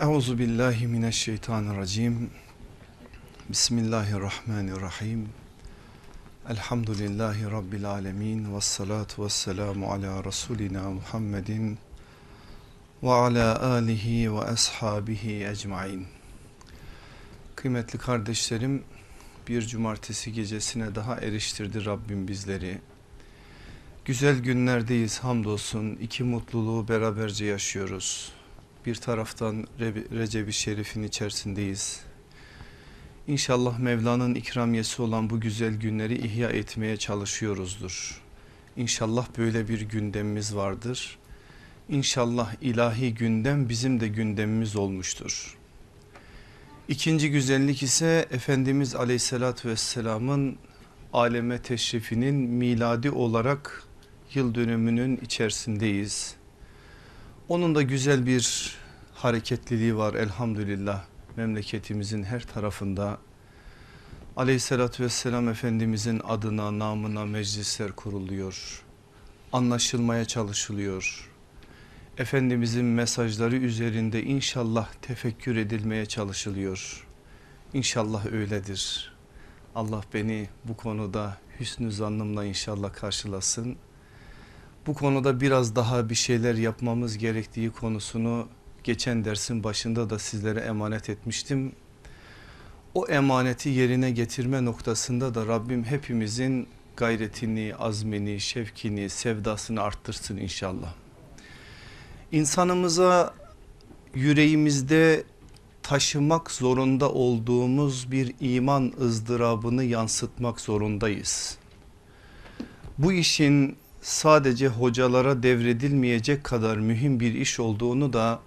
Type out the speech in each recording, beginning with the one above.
Euzu billahi mineşşeytanirracim. Bismillahirrahmanirrahim. Elhamdülillahi rabbil alamin ve salatu vesselamu ala rasulina Muhammedin ve ala alihi ve ashabihi ecmaîn. Kıymetli kardeşlerim, bir cumartesi gecesine daha eriştirdi Rabbim bizleri. Güzel günlerdeyiz hamdolsun. İki mutluluğu beraberce yaşıyoruz. Bir taraftan Recep-i Şerif'in içerisindeyiz. İnşallah Mevla'nın ikramiyesi olan bu güzel günleri ihya etmeye çalışıyoruzdur. İnşallah böyle bir gündemimiz vardır. İnşallah ilahi gündem bizim de gündemimiz olmuştur. İkinci güzellik ise Efendimiz Aleyhisselatü Vesselam'ın aleme teşrifinin miladi olarak yıl dönümünün içerisindeyiz. Onun da güzel bir hareketliliği var elhamdülillah memleketimizin her tarafında. Aleyhissalatü vesselam Efendimizin adına namına meclisler kuruluyor. Anlaşılmaya çalışılıyor. Efendimizin mesajları üzerinde inşallah tefekkür edilmeye çalışılıyor. İnşallah öyledir. Allah beni bu konuda hüsnü zannımla inşallah karşılasın bu konuda biraz daha bir şeyler yapmamız gerektiği konusunu geçen dersin başında da sizlere emanet etmiştim. O emaneti yerine getirme noktasında da Rabbim hepimizin gayretini, azmini, şevkini, sevdasını arttırsın inşallah. İnsanımıza yüreğimizde taşımak zorunda olduğumuz bir iman ızdırabını yansıtmak zorundayız. Bu işin sadece hocalara devredilmeyecek kadar mühim bir iş olduğunu da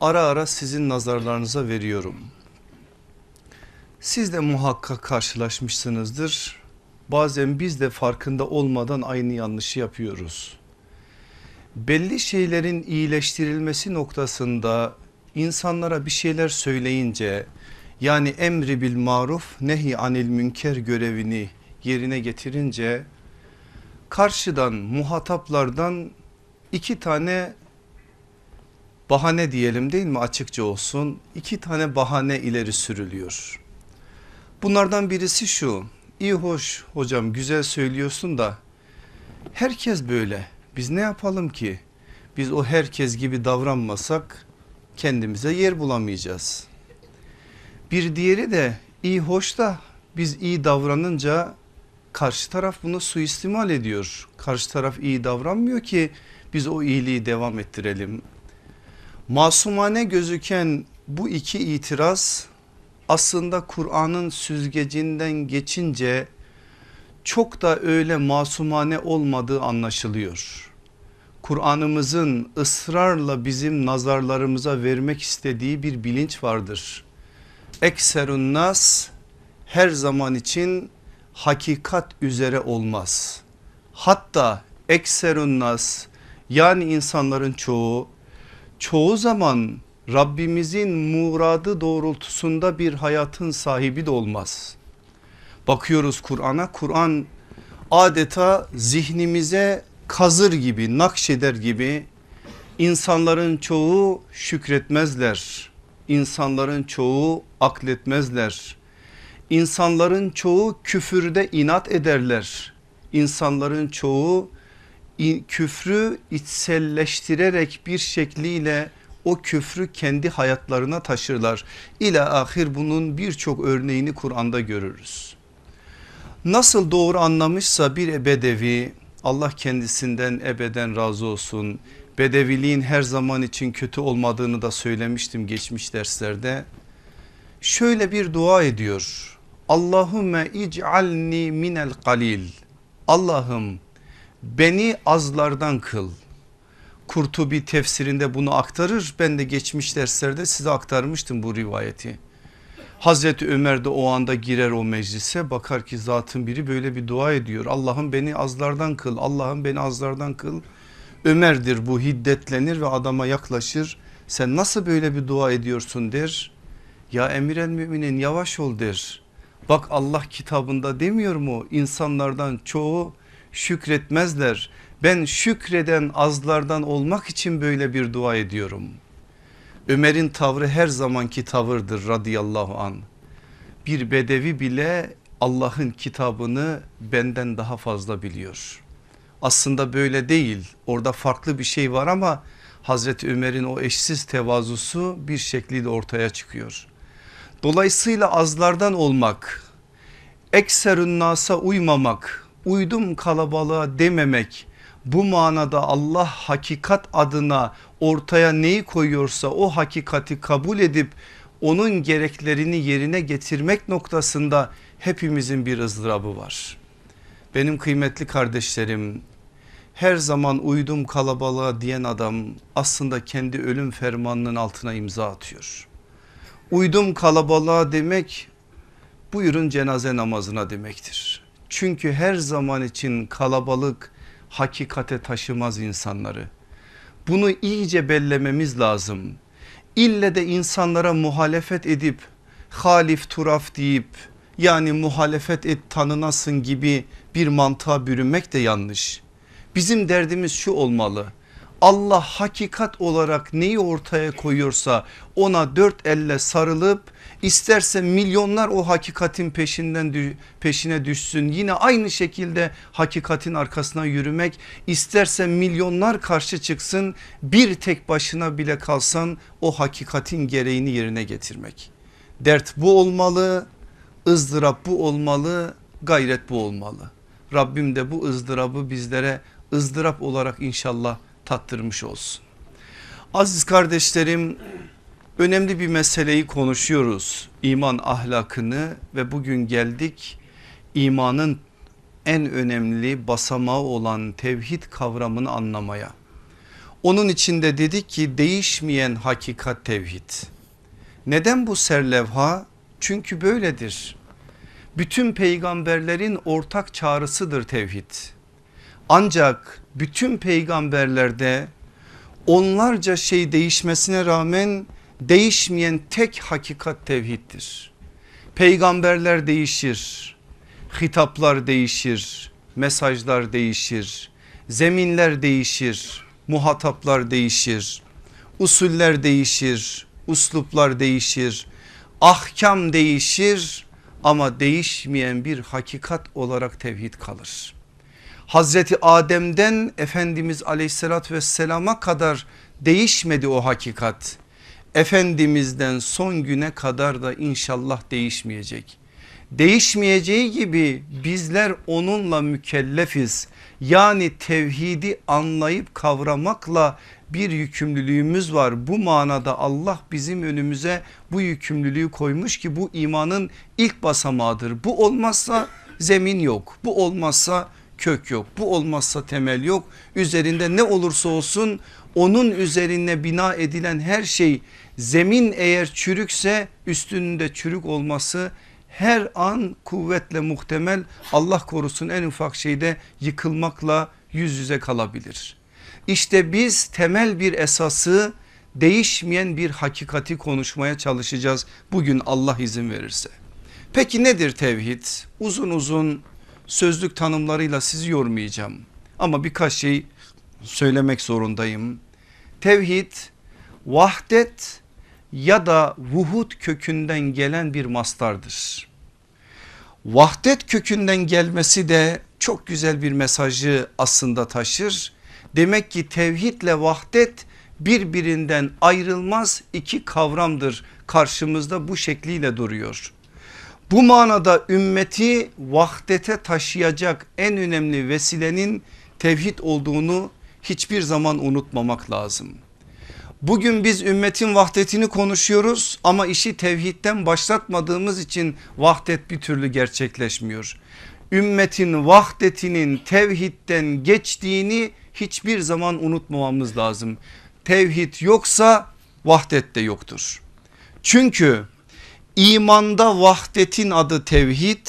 ara ara sizin nazarlarınıza veriyorum. Siz de muhakkak karşılaşmışsınızdır. Bazen biz de farkında olmadan aynı yanlışı yapıyoruz. Belli şeylerin iyileştirilmesi noktasında insanlara bir şeyler söyleyince yani emri bil maruf nehi anil münker görevini yerine getirince karşıdan muhataplardan iki tane bahane diyelim değil mi? Açıkça olsun. İki tane bahane ileri sürülüyor. Bunlardan birisi şu. İyi hoş hocam güzel söylüyorsun da herkes böyle. Biz ne yapalım ki? Biz o herkes gibi davranmasak kendimize yer bulamayacağız. Bir diğeri de iyi hoş da biz iyi davranınca karşı taraf bunu suistimal ediyor. Karşı taraf iyi davranmıyor ki biz o iyiliği devam ettirelim. Masumane gözüken bu iki itiraz aslında Kur'an'ın süzgecinden geçince çok da öyle masumane olmadığı anlaşılıyor. Kur'an'ımızın ısrarla bizim nazarlarımıza vermek istediği bir bilinç vardır. Ekserun nas her zaman için hakikat üzere olmaz. Hatta ekserun nas yani insanların çoğu çoğu zaman Rabbimizin muradı doğrultusunda bir hayatın sahibi de olmaz. Bakıyoruz Kur'an'a Kur'an adeta zihnimize kazır gibi nakşeder gibi insanların çoğu şükretmezler. İnsanların çoğu akletmezler. İnsanların çoğu küfürde inat ederler. İnsanların çoğu küfrü içselleştirerek bir şekliyle o küfrü kendi hayatlarına taşırlar. İla ahir bunun birçok örneğini Kur'an'da görürüz. Nasıl doğru anlamışsa bir bedevi Allah kendisinden ebeden razı olsun. Bedeviliğin her zaman için kötü olmadığını da söylemiştim geçmiş derslerde. Şöyle bir dua ediyor. Allahümme ic'alni minel kalil. Allah'ım beni azlardan kıl. Kurtubi tefsirinde bunu aktarır. Ben de geçmiş derslerde size aktarmıştım bu rivayeti. Hazreti Ömer de o anda girer o meclise bakar ki zatın biri böyle bir dua ediyor. Allah'ım beni azlardan kıl Allah'ım beni azlardan kıl. Ömer'dir bu hiddetlenir ve adama yaklaşır. Sen nasıl böyle bir dua ediyorsun der. Ya emir el müminin yavaş ol der. Bak Allah kitabında demiyor mu insanlardan çoğu şükretmezler. Ben şükreden azlardan olmak için böyle bir dua ediyorum. Ömer'in tavrı her zamanki tavırdır radıyallahu an. Bir bedevi bile Allah'ın kitabını benden daha fazla biliyor. Aslında böyle değil orada farklı bir şey var ama Hazreti Ömer'in o eşsiz tevazusu bir şekliyle ortaya çıkıyor. Dolayısıyla azlardan olmak, ekserün nasa uymamak, uydum kalabalığa dememek bu manada Allah hakikat adına ortaya neyi koyuyorsa o hakikati kabul edip onun gereklerini yerine getirmek noktasında hepimizin bir ızdırabı var. Benim kıymetli kardeşlerim her zaman uydum kalabalığa diyen adam aslında kendi ölüm fermanının altına imza atıyor. Uydum kalabalığa demek buyurun cenaze namazına demektir. Çünkü her zaman için kalabalık hakikate taşımaz insanları. Bunu iyice bellememiz lazım. İlle de insanlara muhalefet edip halif turaf deyip yani muhalefet et tanınasın gibi bir mantığa bürünmek de yanlış. Bizim derdimiz şu olmalı. Allah hakikat olarak neyi ortaya koyuyorsa ona dört elle sarılıp isterse milyonlar o hakikatin peşinden peşine düşsün. Yine aynı şekilde hakikatin arkasına yürümek isterse milyonlar karşı çıksın bir tek başına bile kalsan o hakikatin gereğini yerine getirmek. Dert bu olmalı, ızdırap bu olmalı, gayret bu olmalı. Rabbim de bu ızdırabı bizlere ızdırap olarak inşallah tattırmış olsun. Aziz kardeşlerim önemli bir meseleyi konuşuyoruz. İman ahlakını ve bugün geldik imanın en önemli basamağı olan tevhid kavramını anlamaya. Onun içinde dedik ki değişmeyen hakikat tevhid. Neden bu serlevha? Çünkü böyledir. Bütün peygamberlerin ortak çağrısıdır tevhid. Ancak bütün peygamberlerde onlarca şey değişmesine rağmen değişmeyen tek hakikat tevhiddir. Peygamberler değişir, hitaplar değişir, mesajlar değişir, zeminler değişir, muhataplar değişir, usuller değişir, usluplar değişir, ahkam değişir ama değişmeyen bir hakikat olarak tevhid kalır. Hazreti Adem'den Efendimiz aleyhissalatü vesselama kadar değişmedi o hakikat. Efendimiz'den son güne kadar da inşallah değişmeyecek. Değişmeyeceği gibi bizler onunla mükellefiz. Yani tevhidi anlayıp kavramakla bir yükümlülüğümüz var. Bu manada Allah bizim önümüze bu yükümlülüğü koymuş ki bu imanın ilk basamağıdır. Bu olmazsa zemin yok. Bu olmazsa kök yok. Bu olmazsa temel yok. Üzerinde ne olursa olsun onun üzerine bina edilen her şey zemin eğer çürükse üstünde çürük olması her an kuvvetle muhtemel Allah korusun en ufak şeyde yıkılmakla yüz yüze kalabilir. İşte biz temel bir esası değişmeyen bir hakikati konuşmaya çalışacağız bugün Allah izin verirse. Peki nedir tevhid? Uzun uzun sözlük tanımlarıyla sizi yormayacağım. Ama birkaç şey söylemek zorundayım. Tevhid vahdet ya da vuhud kökünden gelen bir mastardır. Vahdet kökünden gelmesi de çok güzel bir mesajı aslında taşır. Demek ki tevhidle vahdet birbirinden ayrılmaz iki kavramdır karşımızda bu şekliyle duruyor. Bu manada ümmeti vahdete taşıyacak en önemli vesilenin tevhid olduğunu hiçbir zaman unutmamak lazım. Bugün biz ümmetin vahdetini konuşuyoruz ama işi tevhidden başlatmadığımız için vahdet bir türlü gerçekleşmiyor. Ümmetin vahdetinin tevhidden geçtiğini hiçbir zaman unutmamamız lazım. Tevhid yoksa vahdet de yoktur. Çünkü İmanda vahdetin adı tevhid,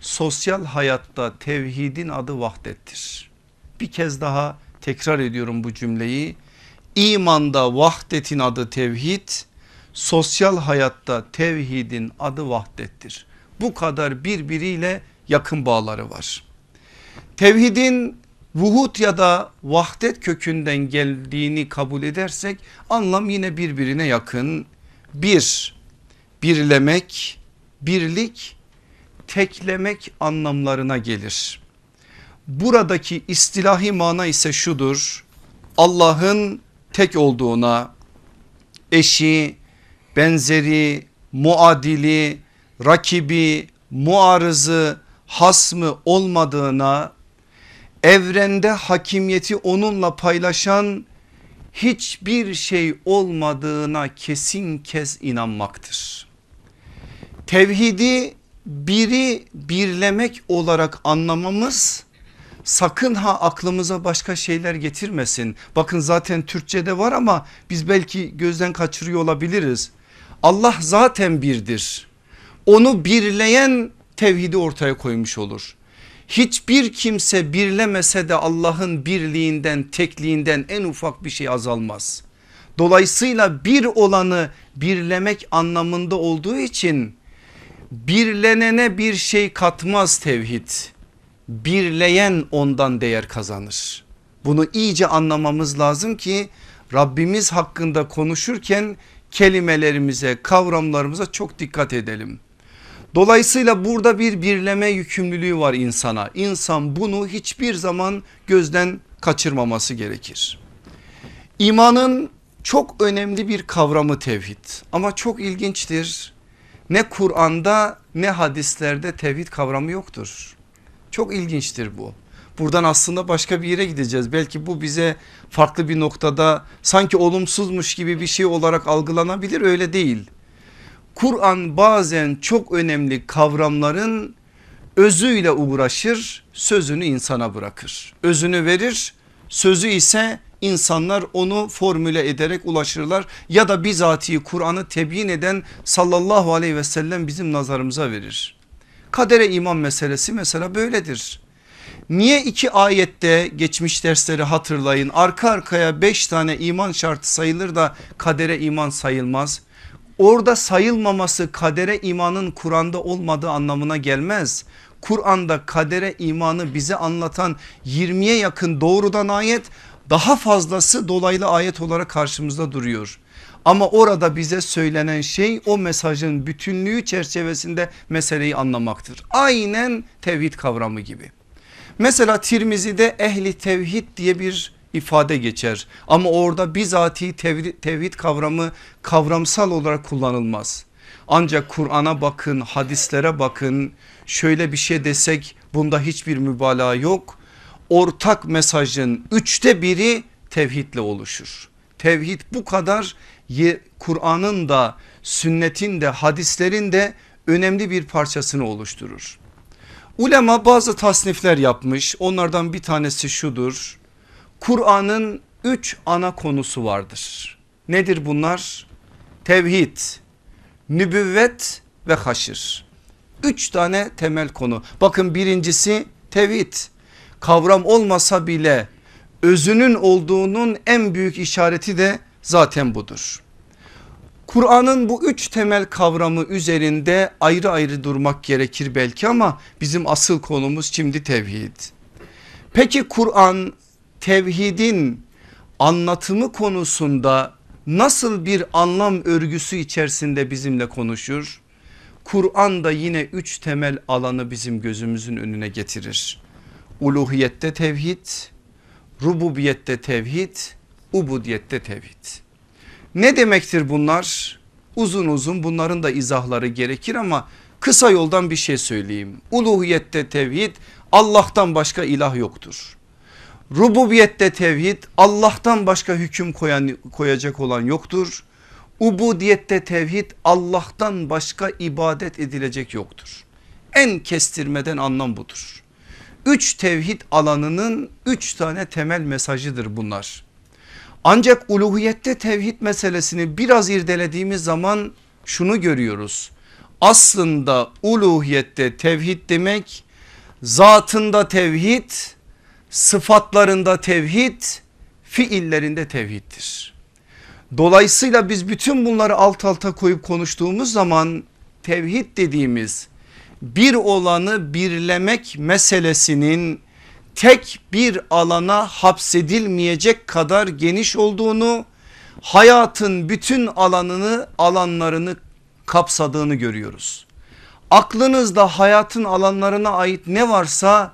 sosyal hayatta tevhidin adı vahdettir. Bir kez daha tekrar ediyorum bu cümleyi. İmanda vahdetin adı tevhid, sosyal hayatta tevhidin adı vahdettir. Bu kadar birbiriyle yakın bağları var. Tevhidin vuhut ya da vahdet kökünden geldiğini kabul edersek anlam yine birbirine yakın. Bir, birlemek, birlik, teklemek anlamlarına gelir. Buradaki istilahi mana ise şudur. Allah'ın tek olduğuna, eşi, benzeri, muadili, rakibi, muarızı, hasmı olmadığına, evrende hakimiyeti onunla paylaşan hiçbir şey olmadığına kesin kez inanmaktır. Tevhidi biri birlemek olarak anlamamız sakın ha aklımıza başka şeyler getirmesin. Bakın zaten Türkçe'de var ama biz belki gözden kaçırıyor olabiliriz. Allah zaten birdir. Onu birleyen tevhidi ortaya koymuş olur. Hiçbir kimse birlemese de Allah'ın birliğinden tekliğinden en ufak bir şey azalmaz. Dolayısıyla bir olanı birlemek anlamında olduğu için birlenene bir şey katmaz tevhid. Birleyen ondan değer kazanır. Bunu iyice anlamamız lazım ki Rabbimiz hakkında konuşurken kelimelerimize kavramlarımıza çok dikkat edelim. Dolayısıyla burada bir birleme yükümlülüğü var insana. İnsan bunu hiçbir zaman gözden kaçırmaması gerekir. İmanın çok önemli bir kavramı tevhid ama çok ilginçtir. Ne Kur'an'da ne hadislerde tevhid kavramı yoktur. Çok ilginçtir bu. Buradan aslında başka bir yere gideceğiz. Belki bu bize farklı bir noktada sanki olumsuzmuş gibi bir şey olarak algılanabilir öyle değil. Kur'an bazen çok önemli kavramların özüyle uğraşır sözünü insana bırakır. Özünü verir sözü ise insanlar onu formüle ederek ulaşırlar ya da bizatihi Kur'an'ı tebyin eden sallallahu aleyhi ve sellem bizim nazarımıza verir. Kadere iman meselesi mesela böyledir. Niye iki ayette geçmiş dersleri hatırlayın arka arkaya beş tane iman şartı sayılır da kadere iman sayılmaz? Orada sayılmaması kadere imanın Kur'an'da olmadığı anlamına gelmez. Kur'an'da kadere imanı bize anlatan 20'ye yakın doğrudan ayet daha fazlası dolaylı ayet olarak karşımızda duruyor. Ama orada bize söylenen şey o mesajın bütünlüğü çerçevesinde meseleyi anlamaktır. Aynen tevhid kavramı gibi. Mesela Tirmizi'de ehli tevhid diye bir ifade geçer. Ama orada bizatihi tevhid, kavramı kavramsal olarak kullanılmaz. Ancak Kur'an'a bakın hadislere bakın şöyle bir şey desek bunda hiçbir mübalağa yok. Ortak mesajın üçte biri tevhidle oluşur. Tevhid bu kadar Kur'an'ın da sünnetin de hadislerin de önemli bir parçasını oluşturur. Ulema bazı tasnifler yapmış onlardan bir tanesi şudur. Kur'an'ın üç ana konusu vardır. Nedir bunlar? Tevhid, nübüvvet ve haşir. Üç tane temel konu. Bakın birincisi tevhid. Kavram olmasa bile özünün olduğunun en büyük işareti de zaten budur. Kur'an'ın bu üç temel kavramı üzerinde ayrı ayrı durmak gerekir belki ama bizim asıl konumuz şimdi tevhid. Peki Kur'an tevhidin anlatımı konusunda nasıl bir anlam örgüsü içerisinde bizimle konuşur? Kur'an da yine üç temel alanı bizim gözümüzün önüne getirir. Uluhiyette tevhid, rububiyette tevhid, ubudiyette tevhid. Ne demektir bunlar? Uzun uzun bunların da izahları gerekir ama kısa yoldan bir şey söyleyeyim. Uluhiyette tevhid Allah'tan başka ilah yoktur. Rububiyette tevhid Allah'tan başka hüküm koyan, koyacak olan yoktur. Ubudiyette tevhid Allah'tan başka ibadet edilecek yoktur. En kestirmeden anlam budur. Üç tevhid alanının üç tane temel mesajıdır bunlar. Ancak uluhiyette tevhid meselesini biraz irdelediğimiz zaman şunu görüyoruz. Aslında uluhiyette tevhid demek zatında tevhid sıfatlarında tevhid fiillerinde tevhiddir. Dolayısıyla biz bütün bunları alt alta koyup konuştuğumuz zaman tevhid dediğimiz bir olanı birlemek meselesinin tek bir alana hapsedilmeyecek kadar geniş olduğunu hayatın bütün alanını alanlarını kapsadığını görüyoruz. Aklınızda hayatın alanlarına ait ne varsa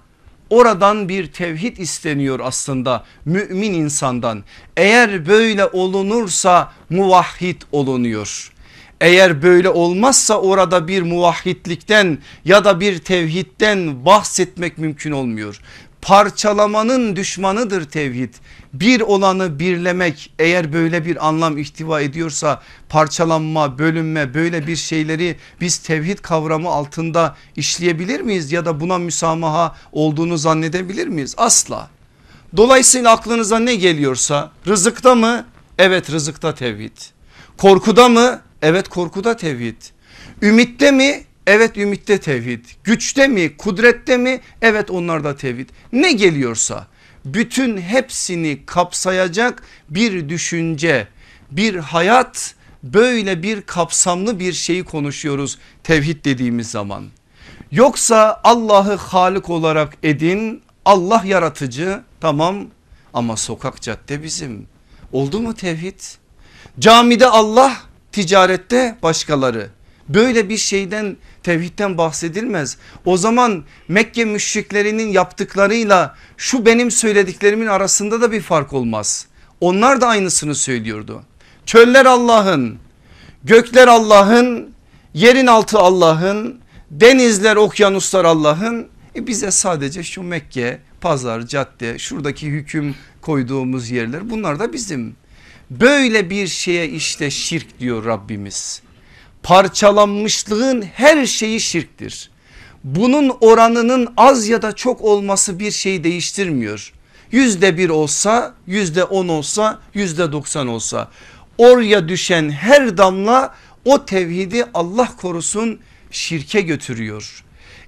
oradan bir tevhid isteniyor aslında mümin insandan. Eğer böyle olunursa muvahhid olunuyor. Eğer böyle olmazsa orada bir muvahhidlikten ya da bir tevhidden bahsetmek mümkün olmuyor. Parçalamanın düşmanıdır tevhid. Bir olanı birlemek eğer böyle bir anlam ihtiva ediyorsa parçalanma, bölünme böyle bir şeyleri biz tevhid kavramı altında işleyebilir miyiz ya da buna müsamaha olduğunu zannedebilir miyiz? Asla. Dolayısıyla aklınıza ne geliyorsa rızıkta mı? Evet rızıkta tevhid. Korkuda mı? Evet korkuda tevhid. Ümitte mi? Evet ümitte tevhid. Güçte mi? Kudrette mi? Evet onlarda tevhid. Ne geliyorsa bütün hepsini kapsayacak bir düşünce, bir hayat böyle bir kapsamlı bir şeyi konuşuyoruz tevhid dediğimiz zaman. Yoksa Allah'ı Halik olarak edin Allah yaratıcı tamam ama sokak cadde bizim. Oldu mu tevhid? Camide Allah ticarette başkaları. Böyle bir şeyden tevhidden bahsedilmez. O zaman Mekke müşriklerinin yaptıklarıyla şu benim söylediklerimin arasında da bir fark olmaz. Onlar da aynısını söylüyordu. Çöller Allah'ın, gökler Allah'ın, yerin altı Allah'ın, denizler okyanuslar Allah'ın. E bize sadece şu Mekke, pazar, cadde, şuradaki hüküm koyduğumuz yerler bunlar da bizim. Böyle bir şeye işte şirk diyor Rabbimiz parçalanmışlığın her şeyi şirktir. Bunun oranının az ya da çok olması bir şey değiştirmiyor. Yüzde bir olsa yüzde on olsa yüzde doksan olsa oraya düşen her damla o tevhidi Allah korusun şirke götürüyor.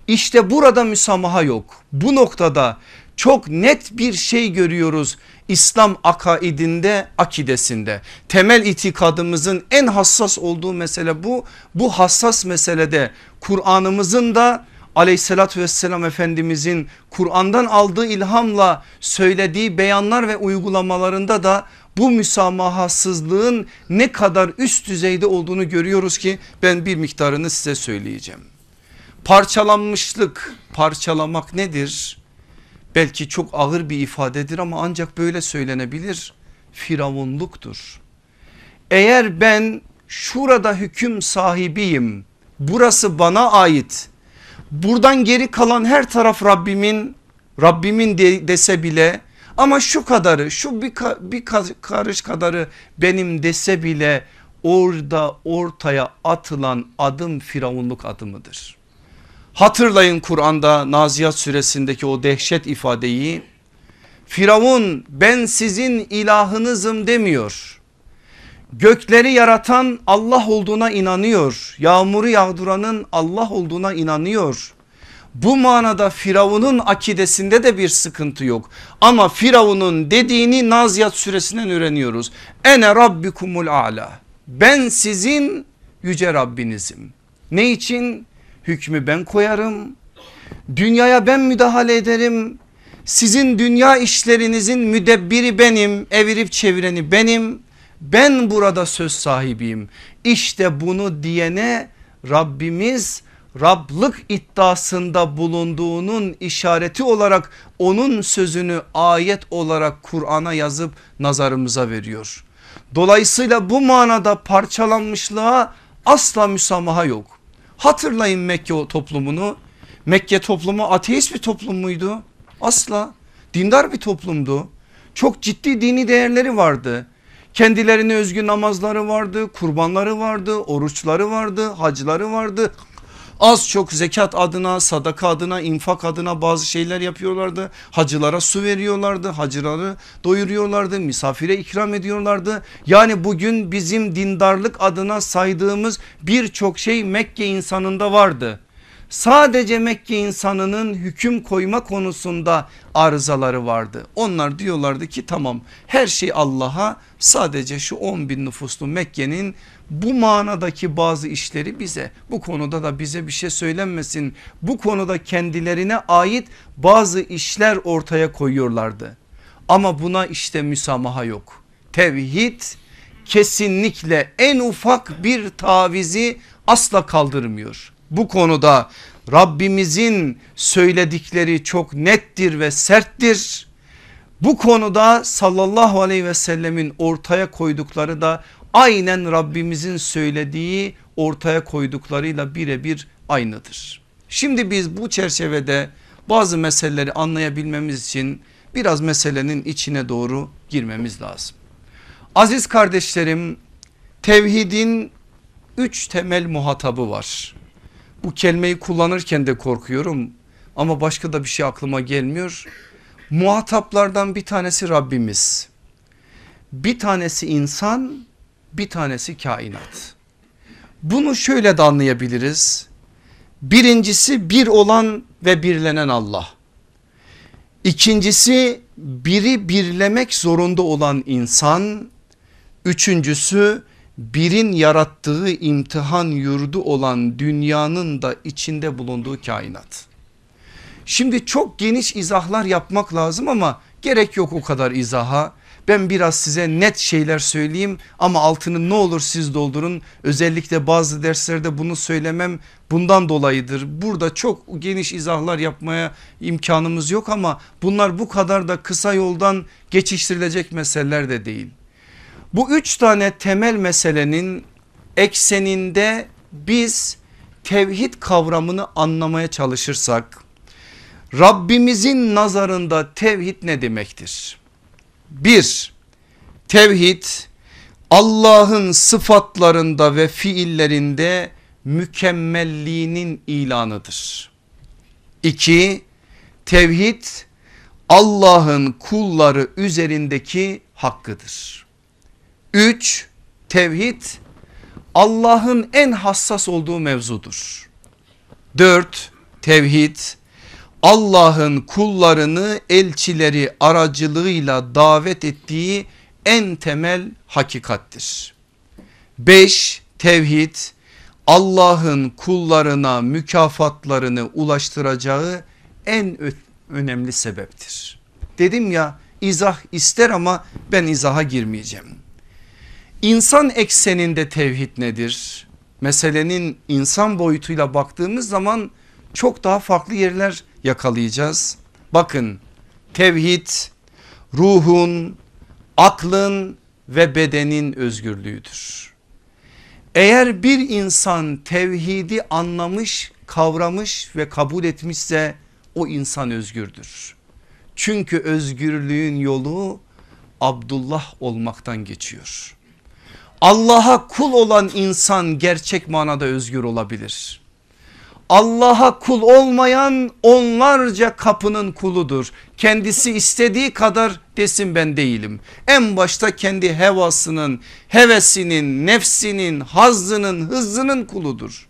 İşte burada müsamaha yok. Bu noktada çok net bir şey görüyoruz İslam akaidinde akidesinde temel itikadımızın en hassas olduğu mesele bu. Bu hassas meselede Kur'an'ımızın da aleyhissalatü vesselam efendimizin Kur'an'dan aldığı ilhamla söylediği beyanlar ve uygulamalarında da bu müsamahasızlığın ne kadar üst düzeyde olduğunu görüyoruz ki ben bir miktarını size söyleyeceğim. Parçalanmışlık parçalamak nedir? belki çok ağır bir ifadedir ama ancak böyle söylenebilir. Firavunluktur. Eğer ben şurada hüküm sahibiyim burası bana ait buradan geri kalan her taraf Rabbimin Rabbimin de, dese bile ama şu kadarı şu bir, bir karış kadarı benim dese bile orada ortaya atılan adım firavunluk adımıdır. Hatırlayın Kur'an'da Naziyat suresindeki o dehşet ifadeyi. Firavun ben sizin ilahınızım demiyor. Gökleri yaratan Allah olduğuna inanıyor. Yağmuru yağdıranın Allah olduğuna inanıyor. Bu manada Firavun'un akidesinde de bir sıkıntı yok. Ama Firavun'un dediğini Naziyat suresinden öğreniyoruz. Ene rabbikumul a'la. Ben sizin yüce Rabbinizim. Ne için? Hükmü ben koyarım. Dünyaya ben müdahale ederim. Sizin dünya işlerinizin müdebbiri benim, evirip çevireni benim. Ben burada söz sahibiyim. İşte bunu diyene Rabbimiz Rablık iddiasında bulunduğunun işareti olarak onun sözünü ayet olarak Kur'an'a yazıp nazarımıza veriyor. Dolayısıyla bu manada parçalanmışlığa asla müsamaha yok. Hatırlayın Mekke toplumunu. Mekke toplumu ateist bir toplum muydu? Asla dindar bir toplumdu. Çok ciddi dini değerleri vardı. Kendilerine özgü namazları vardı, kurbanları vardı, oruçları vardı, hacıları vardı. Az çok zekat adına, sadaka adına, infak adına bazı şeyler yapıyorlardı. Hacılara su veriyorlardı, hacıları doyuruyorlardı, misafire ikram ediyorlardı. Yani bugün bizim dindarlık adına saydığımız birçok şey Mekke insanında vardı. Sadece Mekke insanının hüküm koyma konusunda arızaları vardı. Onlar diyorlardı ki tamam her şey Allah'a sadece şu 10 bin nüfuslu Mekke'nin bu manadaki bazı işleri bize bu konuda da bize bir şey söylenmesin. Bu konuda kendilerine ait bazı işler ortaya koyuyorlardı. Ama buna işte müsamaha yok. Tevhid kesinlikle en ufak bir tavizi asla kaldırmıyor. Bu konuda Rabbimizin söyledikleri çok nettir ve serttir. Bu konuda sallallahu aleyhi ve sellemin ortaya koydukları da aynen Rabbimizin söylediği ortaya koyduklarıyla birebir aynıdır. Şimdi biz bu çerçevede bazı meseleleri anlayabilmemiz için biraz meselenin içine doğru girmemiz lazım. Aziz kardeşlerim tevhidin üç temel muhatabı var. Bu kelimeyi kullanırken de korkuyorum ama başka da bir şey aklıma gelmiyor. Muhataplardan bir tanesi Rabbimiz. Bir tanesi insan bir tanesi kainat. Bunu şöyle de anlayabiliriz. Birincisi bir olan ve birlenen Allah. İkincisi biri birlemek zorunda olan insan. Üçüncüsü birin yarattığı imtihan yurdu olan dünyanın da içinde bulunduğu kainat. Şimdi çok geniş izahlar yapmak lazım ama gerek yok o kadar izaha. Ben biraz size net şeyler söyleyeyim ama altını ne olur siz doldurun. Özellikle bazı derslerde bunu söylemem bundan dolayıdır. Burada çok geniş izahlar yapmaya imkanımız yok ama bunlar bu kadar da kısa yoldan geçiştirilecek meseleler de değil. Bu üç tane temel meselenin ekseninde biz tevhid kavramını anlamaya çalışırsak Rabbimizin nazarında tevhid ne demektir? Bir, tevhid Allah'ın sıfatlarında ve fiillerinde mükemmelliğinin ilanıdır. İki, tevhid Allah'ın kulları üzerindeki hakkıdır. Üç, tevhid Allah'ın en hassas olduğu mevzudur. Dört, tevhid Allah'ın kullarını elçileri aracılığıyla davet ettiği en temel hakikattir. 5. Tevhid Allah'ın kullarına mükafatlarını ulaştıracağı en önemli sebeptir. Dedim ya izah ister ama ben izaha girmeyeceğim. İnsan ekseninde tevhid nedir? Meselenin insan boyutuyla baktığımız zaman çok daha farklı yerler yakalayacağız. Bakın tevhid ruhun, aklın ve bedenin özgürlüğüdür. Eğer bir insan tevhidi anlamış, kavramış ve kabul etmişse o insan özgürdür. Çünkü özgürlüğün yolu Abdullah olmaktan geçiyor. Allah'a kul olan insan gerçek manada özgür olabilir. Allah'a kul olmayan onlarca kapının kuludur. Kendisi istediği kadar desin ben değilim. En başta kendi hevasının, hevesinin, nefsinin, hazzının, hızının kuludur.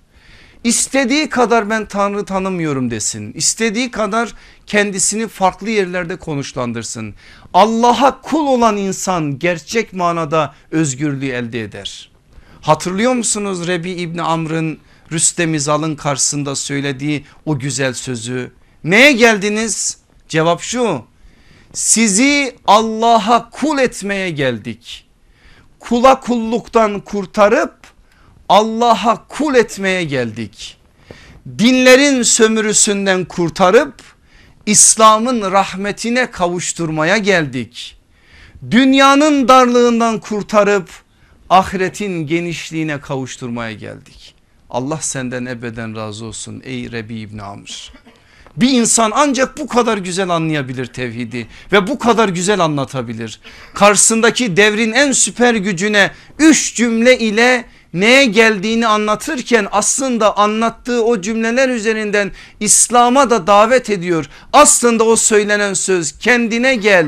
İstediği kadar ben Tanrı tanımıyorum desin. İstediği kadar kendisini farklı yerlerde konuşlandırsın. Allah'a kul olan insan gerçek manada özgürlüğü elde eder. Hatırlıyor musunuz Rebi İbni Amr'ın Rüstem İzal'ın karşısında söylediği o güzel sözü. Neye geldiniz? Cevap şu sizi Allah'a kul etmeye geldik. Kula kulluktan kurtarıp Allah'a kul etmeye geldik. Dinlerin sömürüsünden kurtarıp İslam'ın rahmetine kavuşturmaya geldik. Dünyanın darlığından kurtarıp ahiretin genişliğine kavuşturmaya geldik. Allah senden ebeden razı olsun ey Rebi İbn Amr. Bir insan ancak bu kadar güzel anlayabilir tevhidi ve bu kadar güzel anlatabilir. Karşısındaki devrin en süper gücüne üç cümle ile neye geldiğini anlatırken aslında anlattığı o cümleler üzerinden İslam'a da davet ediyor. Aslında o söylenen söz kendine gel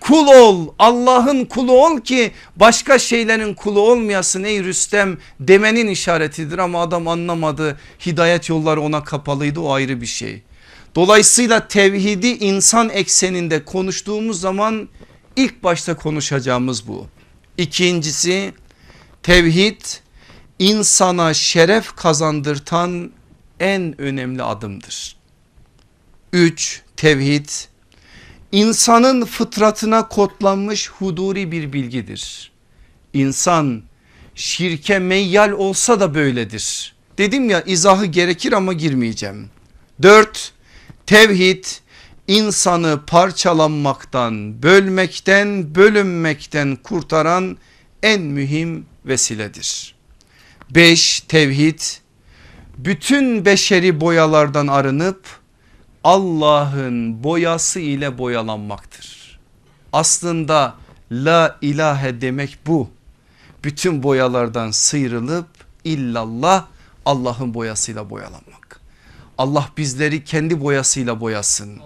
Kul ol Allah'ın kulu ol ki başka şeylerin kulu olmayasın ey Rüstem demenin işaretidir ama adam anlamadı. Hidayet yolları ona kapalıydı o ayrı bir şey. Dolayısıyla tevhidi insan ekseninde konuştuğumuz zaman ilk başta konuşacağımız bu. İkincisi tevhid insana şeref kazandırtan en önemli adımdır. 3. Tevhid insanın fıtratına kodlanmış huduri bir bilgidir. İnsan şirke meyyal olsa da böyledir. Dedim ya izahı gerekir ama girmeyeceğim. 4. Tevhid insanı parçalanmaktan, bölmekten, bölünmekten kurtaran en mühim vesiledir. 5. Tevhid bütün beşeri boyalardan arınıp Allah'ın boyası ile boyalanmaktır. Aslında la ilahe demek bu. Bütün boyalardan sıyrılıp illallah Allah'ın boyasıyla boyalanmak. Allah bizleri kendi boyasıyla boyasın.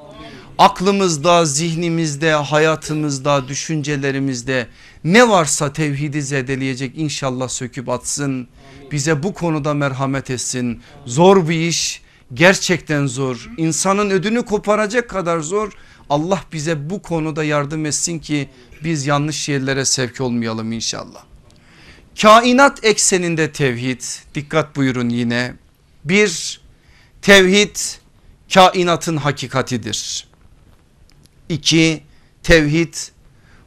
Aklımızda, zihnimizde, hayatımızda, düşüncelerimizde ne varsa tevhidi zedeleyecek inşallah söküp atsın. Bize bu konuda merhamet etsin. Zor bir iş gerçekten zor. İnsanın ödünü koparacak kadar zor. Allah bize bu konuda yardım etsin ki biz yanlış yerlere sevk olmayalım inşallah. Kainat ekseninde tevhid dikkat buyurun yine. Bir tevhid kainatın hakikatidir. İki tevhid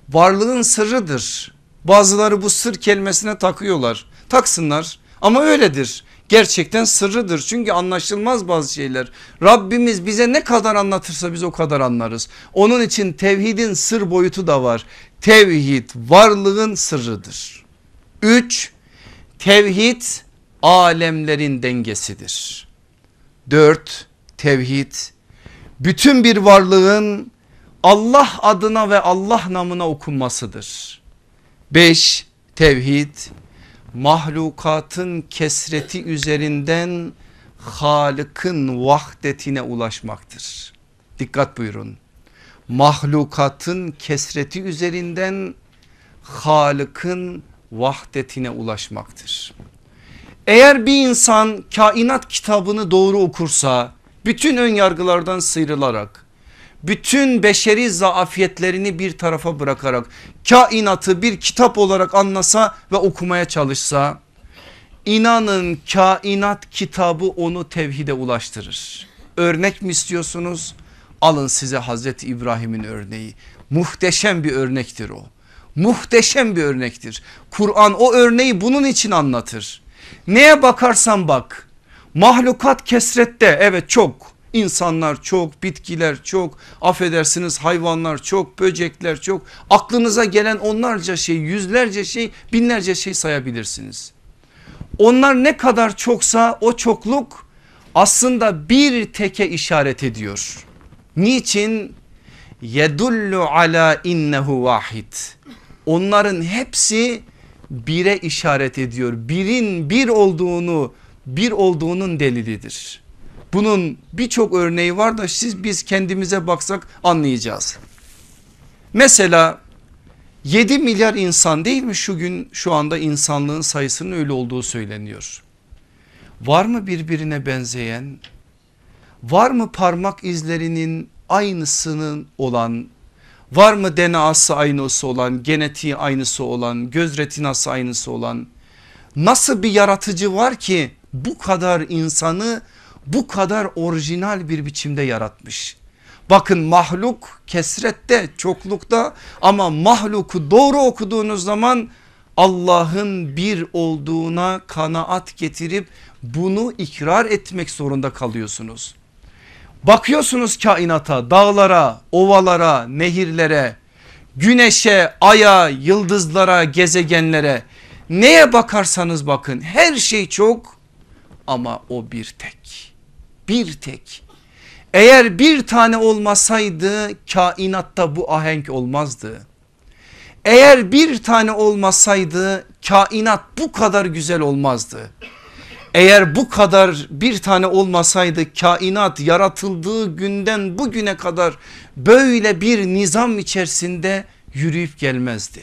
varlığın sırrıdır. Bazıları bu sır kelimesine takıyorlar. Taksınlar ama öyledir gerçekten sırrıdır. Çünkü anlaşılmaz bazı şeyler. Rabbimiz bize ne kadar anlatırsa biz o kadar anlarız. Onun için tevhidin sır boyutu da var. Tevhid varlığın sırrıdır. Üç, tevhid alemlerin dengesidir. Dört, tevhid bütün bir varlığın Allah adına ve Allah namına okunmasıdır. Beş, tevhid mahlukatın kesreti üzerinden Halık'ın vahdetine ulaşmaktır. Dikkat buyurun. Mahlukatın kesreti üzerinden Halık'ın vahdetine ulaşmaktır. Eğer bir insan kainat kitabını doğru okursa bütün ön yargılardan sıyrılarak bütün beşeri zaafiyetlerini bir tarafa bırakarak kainatı bir kitap olarak anlasa ve okumaya çalışsa inanın kainat kitabı onu tevhide ulaştırır. Örnek mi istiyorsunuz? Alın size Hazreti İbrahim'in örneği. Muhteşem bir örnektir o. Muhteşem bir örnektir. Kur'an o örneği bunun için anlatır. Neye bakarsan bak mahlukat kesrette evet çok İnsanlar çok, bitkiler çok, affedersiniz hayvanlar çok, böcekler çok. Aklınıza gelen onlarca şey, yüzlerce şey, binlerce şey sayabilirsiniz. Onlar ne kadar çoksa o çokluk aslında bir teke işaret ediyor. Niçin? Yedullu ala innehu vahid. Onların hepsi bire işaret ediyor. Birin bir olduğunu, bir olduğunun delilidir. Bunun birçok örneği var da siz biz kendimize baksak anlayacağız. Mesela 7 milyar insan değil mi şu gün şu anda insanlığın sayısının öyle olduğu söyleniyor. Var mı birbirine benzeyen? Var mı parmak izlerinin aynısının olan? Var mı DNA'sı aynısı olan, genetiği aynısı olan, göz retinası aynısı olan? Nasıl bir yaratıcı var ki bu kadar insanı bu kadar orijinal bir biçimde yaratmış. Bakın mahluk kesrette çoklukta ama mahluku doğru okuduğunuz zaman Allah'ın bir olduğuna kanaat getirip bunu ikrar etmek zorunda kalıyorsunuz. Bakıyorsunuz kainata dağlara ovalara nehirlere güneşe aya yıldızlara gezegenlere neye bakarsanız bakın her şey çok ama o bir tek bir tek. Eğer bir tane olmasaydı kainatta bu ahenk olmazdı. Eğer bir tane olmasaydı kainat bu kadar güzel olmazdı. Eğer bu kadar bir tane olmasaydı kainat yaratıldığı günden bugüne kadar böyle bir nizam içerisinde yürüyüp gelmezdi.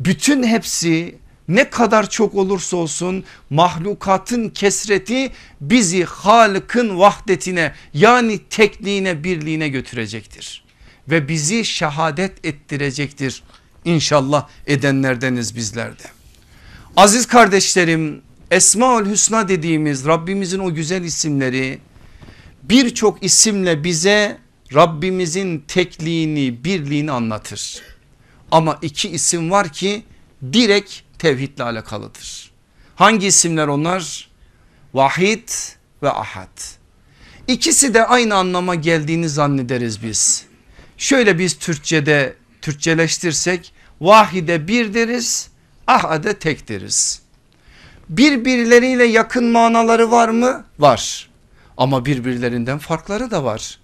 Bütün hepsi ne kadar çok olursa olsun mahlukatın kesreti bizi Halık'ın vahdetine yani tekliğine birliğine götürecektir. Ve bizi şehadet ettirecektir. İnşallah edenlerdeniz bizler de. Aziz kardeşlerim Esmaül Hüsna dediğimiz Rabbimizin o güzel isimleri birçok isimle bize Rabbimizin tekliğini birliğini anlatır. Ama iki isim var ki direkt tevhidle alakalıdır. Hangi isimler onlar? Vahid ve ahad. İkisi de aynı anlama geldiğini zannederiz biz. Şöyle biz Türkçe'de Türkçeleştirsek vahide bir deriz ahade tek deriz. Birbirleriyle yakın manaları var mı? Var. Ama birbirlerinden farkları da var.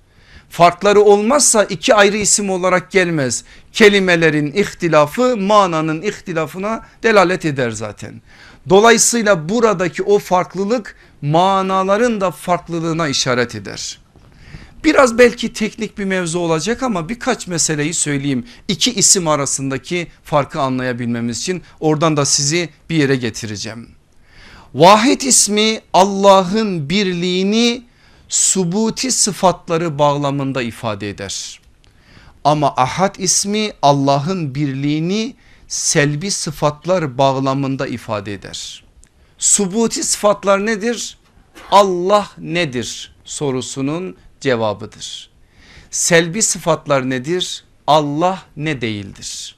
Farkları olmazsa iki ayrı isim olarak gelmez. Kelimelerin ihtilafı mananın ihtilafına delalet eder zaten. Dolayısıyla buradaki o farklılık manaların da farklılığına işaret eder. Biraz belki teknik bir mevzu olacak ama birkaç meseleyi söyleyeyim. İki isim arasındaki farkı anlayabilmemiz için oradan da sizi bir yere getireceğim. Vahid ismi Allah'ın birliğini subuti sıfatları bağlamında ifade eder. Ama ahad ismi Allah'ın birliğini selbi sıfatlar bağlamında ifade eder. Subuti sıfatlar nedir? Allah nedir sorusunun cevabıdır. Selbi sıfatlar nedir? Allah ne değildir.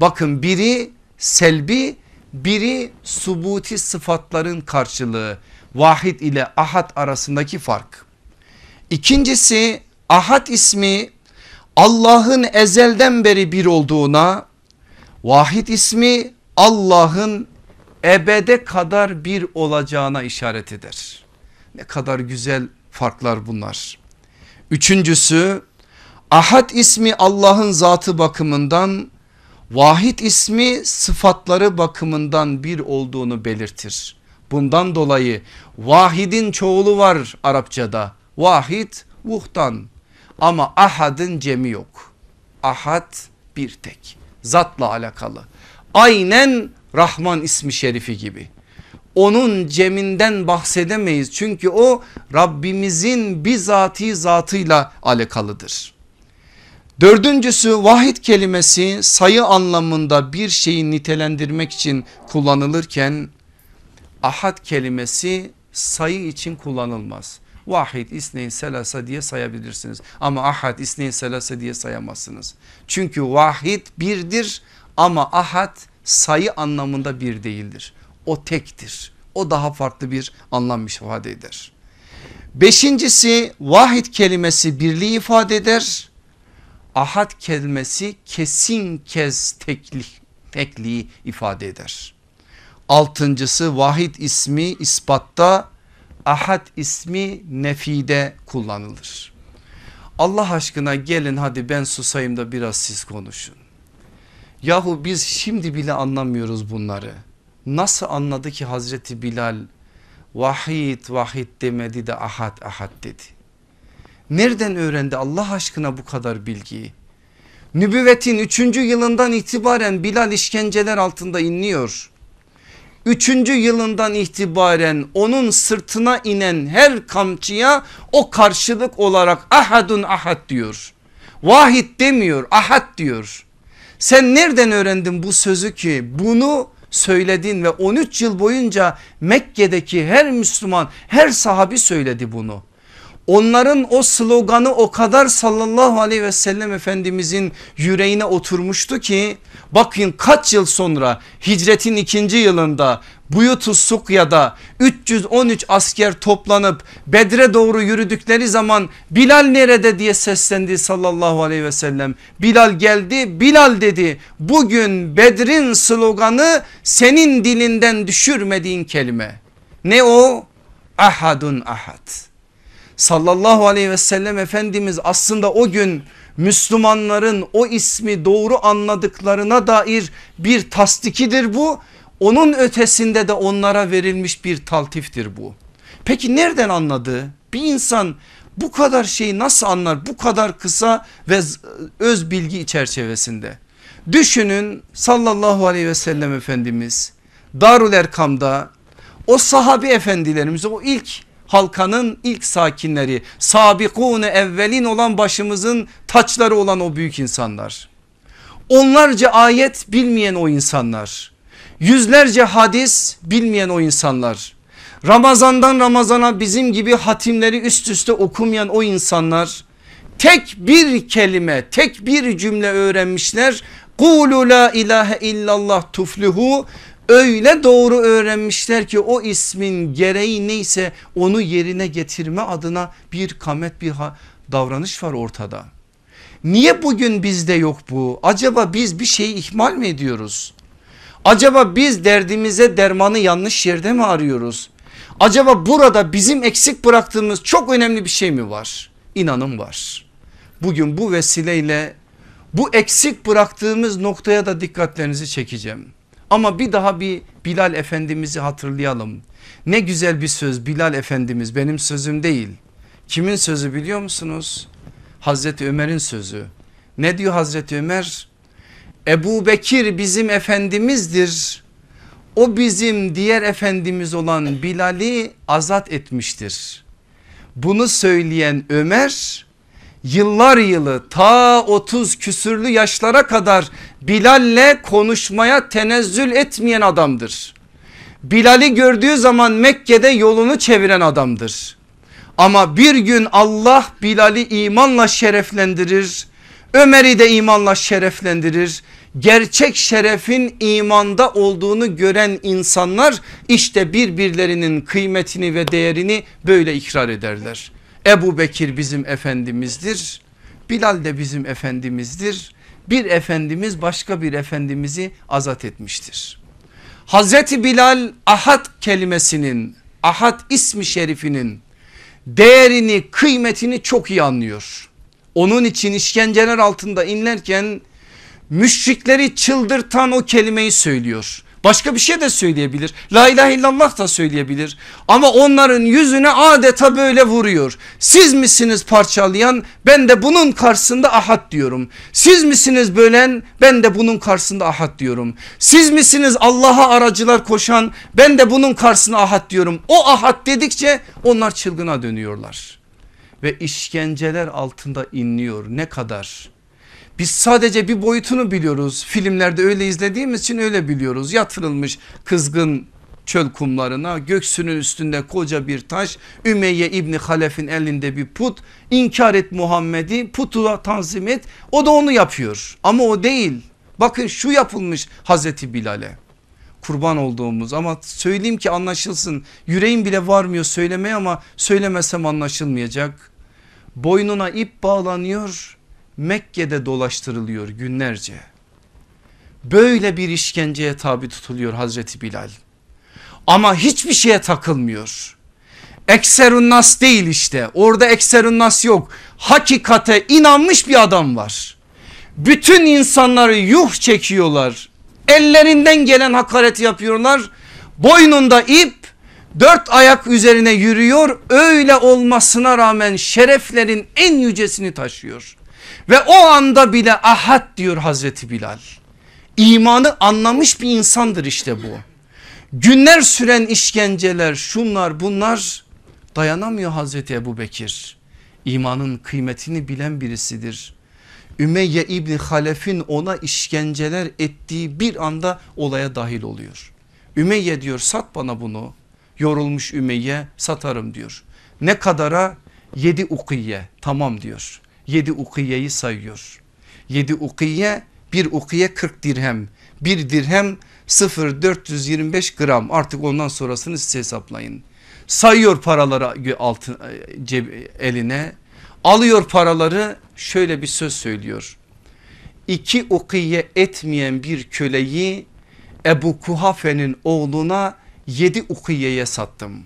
Bakın biri selbi biri subuti sıfatların karşılığı vahid ile ahad arasındaki fark. İkincisi ahad ismi Allah'ın ezelden beri bir olduğuna vahid ismi Allah'ın ebede kadar bir olacağına işaret eder. Ne kadar güzel farklar bunlar. Üçüncüsü ahad ismi Allah'ın zatı bakımından vahid ismi sıfatları bakımından bir olduğunu belirtir. Bundan dolayı vahidin çoğulu var Arapçada. Vahid vuhtan ama ahadın cemi yok. Ahad bir tek zatla alakalı. Aynen Rahman ismi şerifi gibi. Onun ceminden bahsedemeyiz çünkü o Rabbimizin bizatihi zatıyla alakalıdır. Dördüncüsü vahid kelimesi sayı anlamında bir şeyi nitelendirmek için kullanılırken ahad kelimesi sayı için kullanılmaz. Vahid, isneyn, selasa diye sayabilirsiniz. Ama ahad, isneyn, selasa diye sayamazsınız. Çünkü vahid birdir ama ahad sayı anlamında bir değildir. O tektir. O daha farklı bir anlam ifade eder. Beşincisi vahid kelimesi birliği ifade eder. Ahad kelimesi kesin kez tekli, tekliği ifade eder. Altıncısı vahid ismi ispatta ahad ismi nefide kullanılır. Allah aşkına gelin hadi ben susayım da biraz siz konuşun. Yahu biz şimdi bile anlamıyoruz bunları. Nasıl anladı ki Hazreti Bilal vahid vahid demedi de ahad ahad dedi. Nereden öğrendi Allah aşkına bu kadar bilgiyi? Nübüvvetin 3. yılından itibaren Bilal işkenceler altında inliyor. Üçüncü yılından itibaren onun sırtına inen her kamçıya o karşılık olarak ahadun ahad diyor. Vahid demiyor ahad diyor. Sen nereden öğrendin bu sözü ki bunu söyledin ve 13 yıl boyunca Mekke'deki her Müslüman her sahabi söyledi bunu. Onların o sloganı o kadar sallallahu aleyhi ve sellem efendimizin yüreğine oturmuştu ki bakın kaç yıl sonra hicretin ikinci yılında Buyutu Sukya'da 313 asker toplanıp Bedre doğru yürüdükleri zaman Bilal nerede diye seslendi sallallahu aleyhi ve sellem. Bilal geldi Bilal dedi bugün Bedrin sloganı senin dilinden düşürmediğin kelime. Ne o? Ahadun ahad sallallahu aleyhi ve sellem Efendimiz aslında o gün Müslümanların o ismi doğru anladıklarına dair bir tasdikidir bu. Onun ötesinde de onlara verilmiş bir taltiftir bu. Peki nereden anladı? Bir insan bu kadar şeyi nasıl anlar bu kadar kısa ve öz bilgi çerçevesinde? Düşünün sallallahu aleyhi ve sellem Efendimiz Darul Erkam'da o sahabi efendilerimiz o ilk halkanın ilk sakinleri sabikune evvelin olan başımızın taçları olan o büyük insanlar. Onlarca ayet bilmeyen o insanlar. Yüzlerce hadis bilmeyen o insanlar. Ramazandan Ramazana bizim gibi hatimleri üst üste okumayan o insanlar tek bir kelime tek bir cümle öğrenmişler. Kulu la ilahe illallah tuflihu öyle doğru öğrenmişler ki o ismin gereği neyse onu yerine getirme adına bir kamet bir davranış var ortada. Niye bugün bizde yok bu? Acaba biz bir şeyi ihmal mi ediyoruz? Acaba biz derdimize dermanı yanlış yerde mi arıyoruz? Acaba burada bizim eksik bıraktığımız çok önemli bir şey mi var? İnanın var. Bugün bu vesileyle bu eksik bıraktığımız noktaya da dikkatlerinizi çekeceğim. Ama bir daha bir Bilal Efendimiz'i hatırlayalım. Ne güzel bir söz Bilal Efendimiz benim sözüm değil. Kimin sözü biliyor musunuz? Hazreti Ömer'in sözü. Ne diyor Hazreti Ömer? Ebu Bekir bizim efendimizdir. O bizim diğer efendimiz olan Bilal'i azat etmiştir. Bunu söyleyen Ömer yıllar yılı ta 30 küsürlü yaşlara kadar Bilal'le konuşmaya tenezzül etmeyen adamdır. Bilal'i gördüğü zaman Mekke'de yolunu çeviren adamdır. Ama bir gün Allah Bilal'i imanla şereflendirir. Ömer'i de imanla şereflendirir. Gerçek şerefin imanda olduğunu gören insanlar işte birbirlerinin kıymetini ve değerini böyle ikrar ederler. Ebu Bekir bizim efendimizdir. Bilal de bizim efendimizdir. Bir efendimiz başka bir efendimizi azat etmiştir. Hazreti Bilal ahad kelimesinin ahad ismi şerifinin değerini kıymetini çok iyi anlıyor. Onun için işkenceler altında inlerken müşrikleri çıldırtan o kelimeyi söylüyor. Başka bir şey de söyleyebilir. La ilahe illallah da söyleyebilir. Ama onların yüzüne adeta böyle vuruyor. Siz misiniz parçalayan? Ben de bunun karşısında ahad diyorum. Siz misiniz bölen? Ben de bunun karşısında ahad diyorum. Siz misiniz Allah'a aracılar koşan? Ben de bunun karşısında ahad diyorum. O ahad dedikçe onlar çılgına dönüyorlar. Ve işkenceler altında inliyor. Ne kadar? Biz sadece bir boyutunu biliyoruz. Filmlerde öyle izlediğimiz için öyle biliyoruz. Yatırılmış kızgın çöl kumlarına göksünün üstünde koca bir taş Ümeyye İbni Halef'in elinde bir put. İnkar et Muhammed'i putu tanzim et. O da onu yapıyor. Ama o değil. Bakın şu yapılmış Hazreti Bilal'e. Kurban olduğumuz ama söyleyeyim ki anlaşılsın. Yüreğim bile varmıyor söylemeye ama söylemesem anlaşılmayacak. Boynuna ip bağlanıyor Mekke'de dolaştırılıyor günlerce. Böyle bir işkenceye tabi tutuluyor Hazreti Bilal. Ama hiçbir şeye takılmıyor. Ekserun nas değil işte orada ekserun nas yok. Hakikate inanmış bir adam var. Bütün insanları yuh çekiyorlar. Ellerinden gelen hakaret yapıyorlar. Boynunda ip dört ayak üzerine yürüyor. Öyle olmasına rağmen şereflerin en yücesini taşıyor. Ve o anda bile ahad diyor Hazreti Bilal. İmanı anlamış bir insandır işte bu. Günler süren işkenceler şunlar bunlar dayanamıyor Hazreti Ebu Bekir. İmanın kıymetini bilen birisidir. Ümeyye İbni Halef'in ona işkenceler ettiği bir anda olaya dahil oluyor. Ümeyye diyor sat bana bunu. Yorulmuş Ümeyye satarım diyor. Ne kadara? Yedi ukiye tamam diyor. 7 ukiyeyi sayıyor. 7 ukiye bir ukiye 40 dirhem. Bir dirhem 0,425 gram artık ondan sonrasını siz hesaplayın. Sayıyor paraları altın, e, ceb, eline alıyor paraları şöyle bir söz söylüyor. İki ukiye etmeyen bir köleyi Ebu Kuhafe'nin oğluna yedi ukiyeye sattım.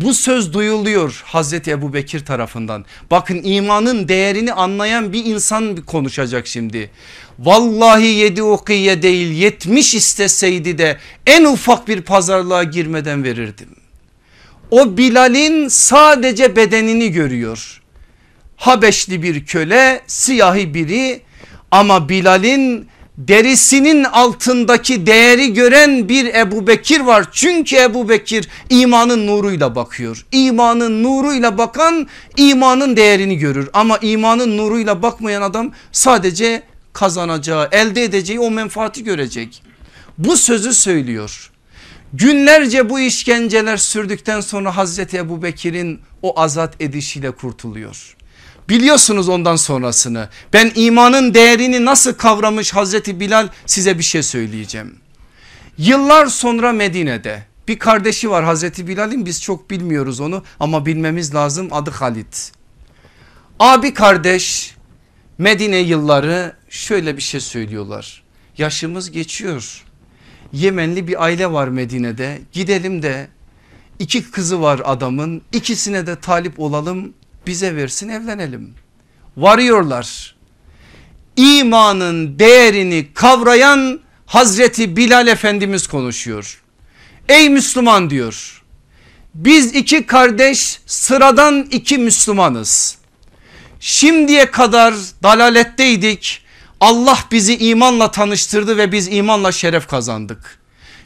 Bu söz duyuluyor Hazreti Ebu Bekir tarafından. Bakın imanın değerini anlayan bir insan konuşacak şimdi. Vallahi yedi ukiye değil yetmiş isteseydi de en ufak bir pazarlığa girmeden verirdim. O Bilal'in sadece bedenini görüyor. Habeşli bir köle siyahi biri ama Bilal'in derisinin altındaki değeri gören bir Ebu Bekir var. Çünkü Ebu Bekir imanın nuruyla bakıyor. İmanın nuruyla bakan imanın değerini görür. Ama imanın nuruyla bakmayan adam sadece kazanacağı elde edeceği o menfaati görecek. Bu sözü söylüyor. Günlerce bu işkenceler sürdükten sonra Hazreti Ebu Bekir'in o azat edişiyle kurtuluyor. Biliyorsunuz ondan sonrasını. Ben imanın değerini nasıl kavramış Hazreti Bilal size bir şey söyleyeceğim. Yıllar sonra Medine'de bir kardeşi var Hazreti Bilal'in biz çok bilmiyoruz onu ama bilmemiz lazım adı Halit. Abi kardeş Medine yılları şöyle bir şey söylüyorlar. Yaşımız geçiyor. Yemenli bir aile var Medine'de gidelim de iki kızı var adamın ikisine de talip olalım bize versin evlenelim. Varıyorlar. İmanın değerini kavrayan Hazreti Bilal Efendimiz konuşuyor. Ey Müslüman diyor. Biz iki kardeş sıradan iki Müslümanız. Şimdiye kadar dalaletteydik. Allah bizi imanla tanıştırdı ve biz imanla şeref kazandık.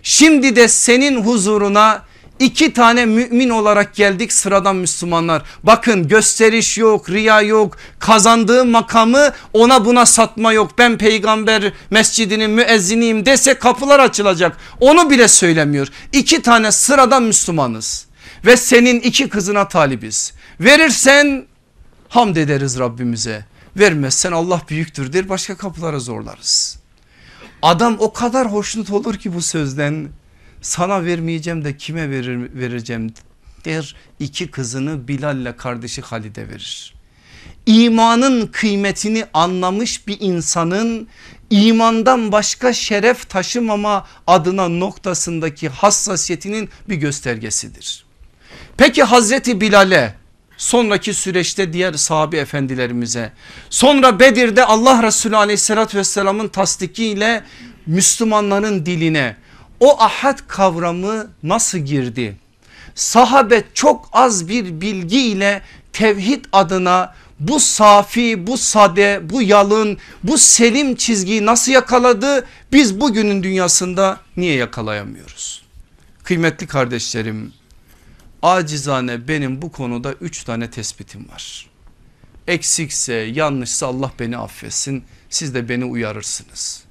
Şimdi de senin huzuruna İki tane mümin olarak geldik sıradan Müslümanlar. Bakın gösteriş yok, riya yok, kazandığı makamı ona buna satma yok. Ben peygamber mescidinin müezziniyim dese kapılar açılacak. Onu bile söylemiyor. İki tane sıradan Müslümanız ve senin iki kızına talibiz. Verirsen hamd ederiz Rabbimize. Vermezsen Allah büyüktür der başka kapılara zorlarız. Adam o kadar hoşnut olur ki bu sözden sana vermeyeceğim de kime verir, vereceğim der iki kızını Bilal ile kardeşi Halid'e verir. İmanın kıymetini anlamış bir insanın imandan başka şeref taşımama adına noktasındaki hassasiyetinin bir göstergesidir. Peki Hazreti Bilal'e sonraki süreçte diğer sahabi efendilerimize sonra Bedir'de Allah Resulü aleyhissalatü vesselamın tasdikiyle Müslümanların diline o ahad kavramı nasıl girdi? Sahabe çok az bir bilgi ile tevhid adına bu safi, bu sade, bu yalın, bu selim çizgiyi nasıl yakaladı? Biz bugünün dünyasında niye yakalayamıyoruz? Kıymetli kardeşlerim, acizane benim bu konuda üç tane tespitim var. Eksikse, yanlışsa Allah beni affetsin, siz de beni uyarırsınız.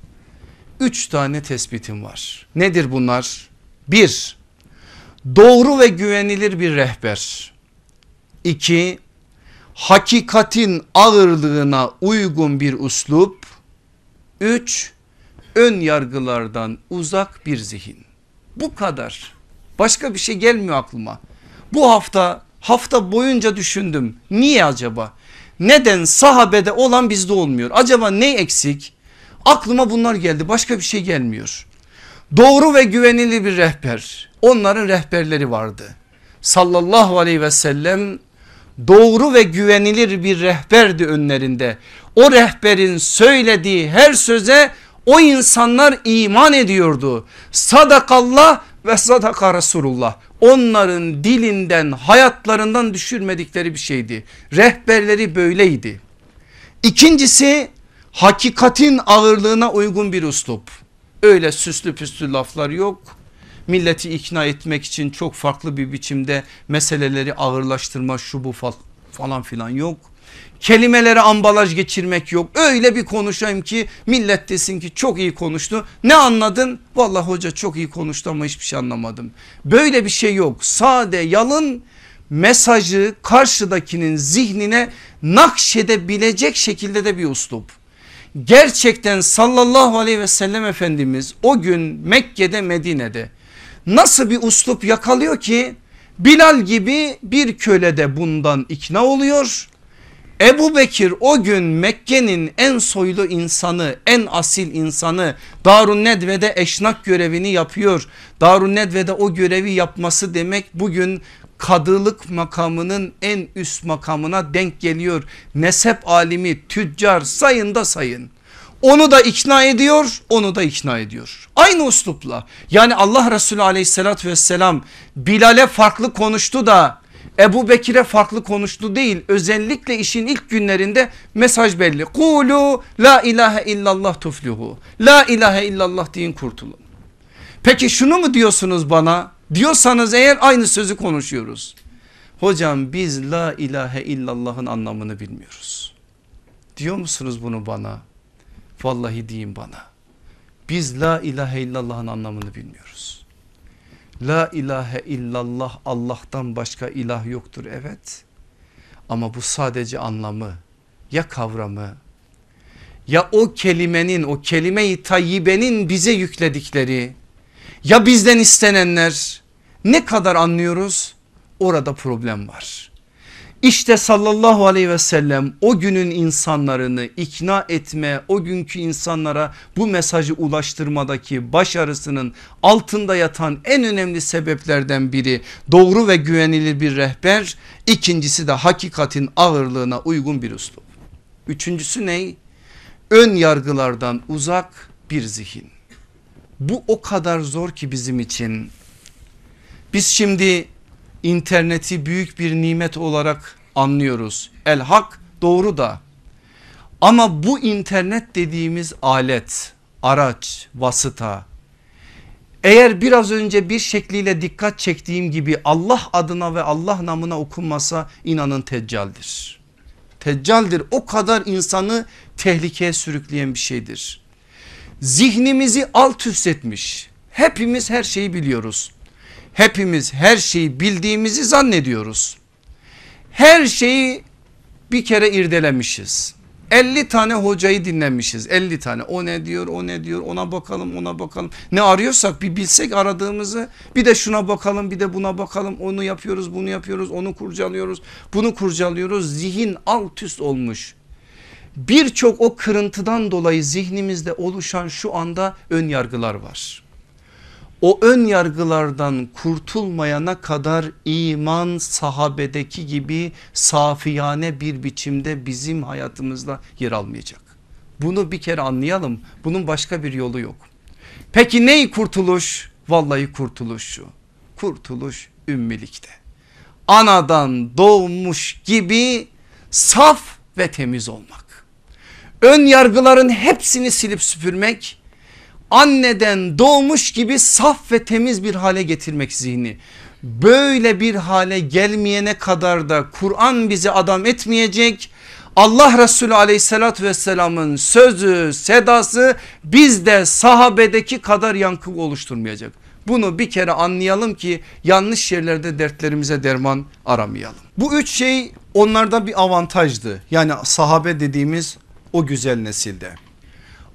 Üç tane tespitim var. Nedir bunlar? Bir, doğru ve güvenilir bir rehber. İki, hakikatin ağırlığına uygun bir uslup. Üç, ön yargılardan uzak bir zihin. Bu kadar. Başka bir şey gelmiyor aklıma. Bu hafta hafta boyunca düşündüm. Niye acaba? Neden sahabede olan bizde olmuyor? Acaba ne eksik? Aklıma bunlar geldi başka bir şey gelmiyor. Doğru ve güvenilir bir rehber onların rehberleri vardı. Sallallahu aleyhi ve sellem doğru ve güvenilir bir rehberdi önlerinde. O rehberin söylediği her söze o insanlar iman ediyordu. Sadakallah ve sadaka Resulullah. Onların dilinden hayatlarından düşürmedikleri bir şeydi. Rehberleri böyleydi. İkincisi hakikatin ağırlığına uygun bir uslup. Öyle süslü püslü laflar yok. Milleti ikna etmek için çok farklı bir biçimde meseleleri ağırlaştırma şu bu falan filan yok. Kelimelere ambalaj geçirmek yok. Öyle bir konuşayım ki millet desin ki çok iyi konuştu. Ne anladın? Vallahi hoca çok iyi konuştu ama hiçbir şey anlamadım. Böyle bir şey yok. Sade yalın mesajı karşıdakinin zihnine nakşedebilecek şekilde de bir uslup gerçekten sallallahu aleyhi ve sellem Efendimiz o gün Mekke'de Medine'de nasıl bir uslup yakalıyor ki Bilal gibi bir köle de bundan ikna oluyor. Ebu Bekir o gün Mekke'nin en soylu insanı en asil insanı Darun Nedve'de eşnak görevini yapıyor. Darun Nedve'de o görevi yapması demek bugün kadılık makamının en üst makamına denk geliyor. Nesep alimi tüccar sayın da sayın. Onu da ikna ediyor onu da ikna ediyor. Aynı uslupla yani Allah Resulü aleyhissalatü vesselam Bilal'e farklı konuştu da Ebu Bekir'e farklı konuştu değil özellikle işin ilk günlerinde mesaj belli. Kulu la ilahe illallah tuflihu. La ilahe illallah deyin kurtulun. Peki şunu mu diyorsunuz bana? Diyorsanız eğer aynı sözü konuşuyoruz. Hocam biz la ilahe illallah'ın anlamını bilmiyoruz. Diyor musunuz bunu bana? Vallahi deyin bana. Biz la ilahe illallah'ın anlamını bilmiyoruz. La ilahe illallah Allah'tan başka ilah yoktur evet. Ama bu sadece anlamı ya kavramı ya o kelimenin o kelime-i tayyibenin bize yükledikleri ya bizden istenenler ne kadar anlıyoruz orada problem var. İşte sallallahu aleyhi ve sellem o günün insanlarını ikna etme o günkü insanlara bu mesajı ulaştırmadaki başarısının altında yatan en önemli sebeplerden biri doğru ve güvenilir bir rehber ikincisi de hakikatin ağırlığına uygun bir üslup. Üçüncüsü ne? Ön yargılardan uzak bir zihin. Bu o kadar zor ki bizim için. Biz şimdi interneti büyük bir nimet olarak anlıyoruz. El hak doğru da ama bu internet dediğimiz alet, araç, vasıta eğer biraz önce bir şekliyle dikkat çektiğim gibi Allah adına ve Allah namına okunmasa inanın teccaldir. Teccaldir o kadar insanı tehlikeye sürükleyen bir şeydir. Zihnimizi alt üst etmiş. Hepimiz her şeyi biliyoruz. Hepimiz her şeyi bildiğimizi zannediyoruz. Her şeyi bir kere irdelemişiz. 50 tane hocayı dinlemişiz 50 tane o ne diyor o ne diyor ona bakalım ona bakalım ne arıyorsak bir bilsek aradığımızı bir de şuna bakalım bir de buna bakalım onu yapıyoruz bunu yapıyoruz onu kurcalıyoruz bunu kurcalıyoruz zihin alt üst olmuş birçok o kırıntıdan dolayı zihnimizde oluşan şu anda ön yargılar var o ön yargılardan kurtulmayana kadar iman sahabedeki gibi safiyane bir biçimde bizim hayatımızda yer almayacak. Bunu bir kere anlayalım bunun başka bir yolu yok. Peki ney kurtuluş? Vallahi kurtuluş şu kurtuluş ümmilikte. Anadan doğmuş gibi saf ve temiz olmak. Ön yargıların hepsini silip süpürmek anneden doğmuş gibi saf ve temiz bir hale getirmek zihni. Böyle bir hale gelmeyene kadar da Kur'an bizi adam etmeyecek. Allah Resulü aleyhissalatü vesselamın sözü sedası bizde sahabedeki kadar yankı oluşturmayacak. Bunu bir kere anlayalım ki yanlış yerlerde dertlerimize derman aramayalım. Bu üç şey onlarda bir avantajdı. Yani sahabe dediğimiz o güzel nesilde.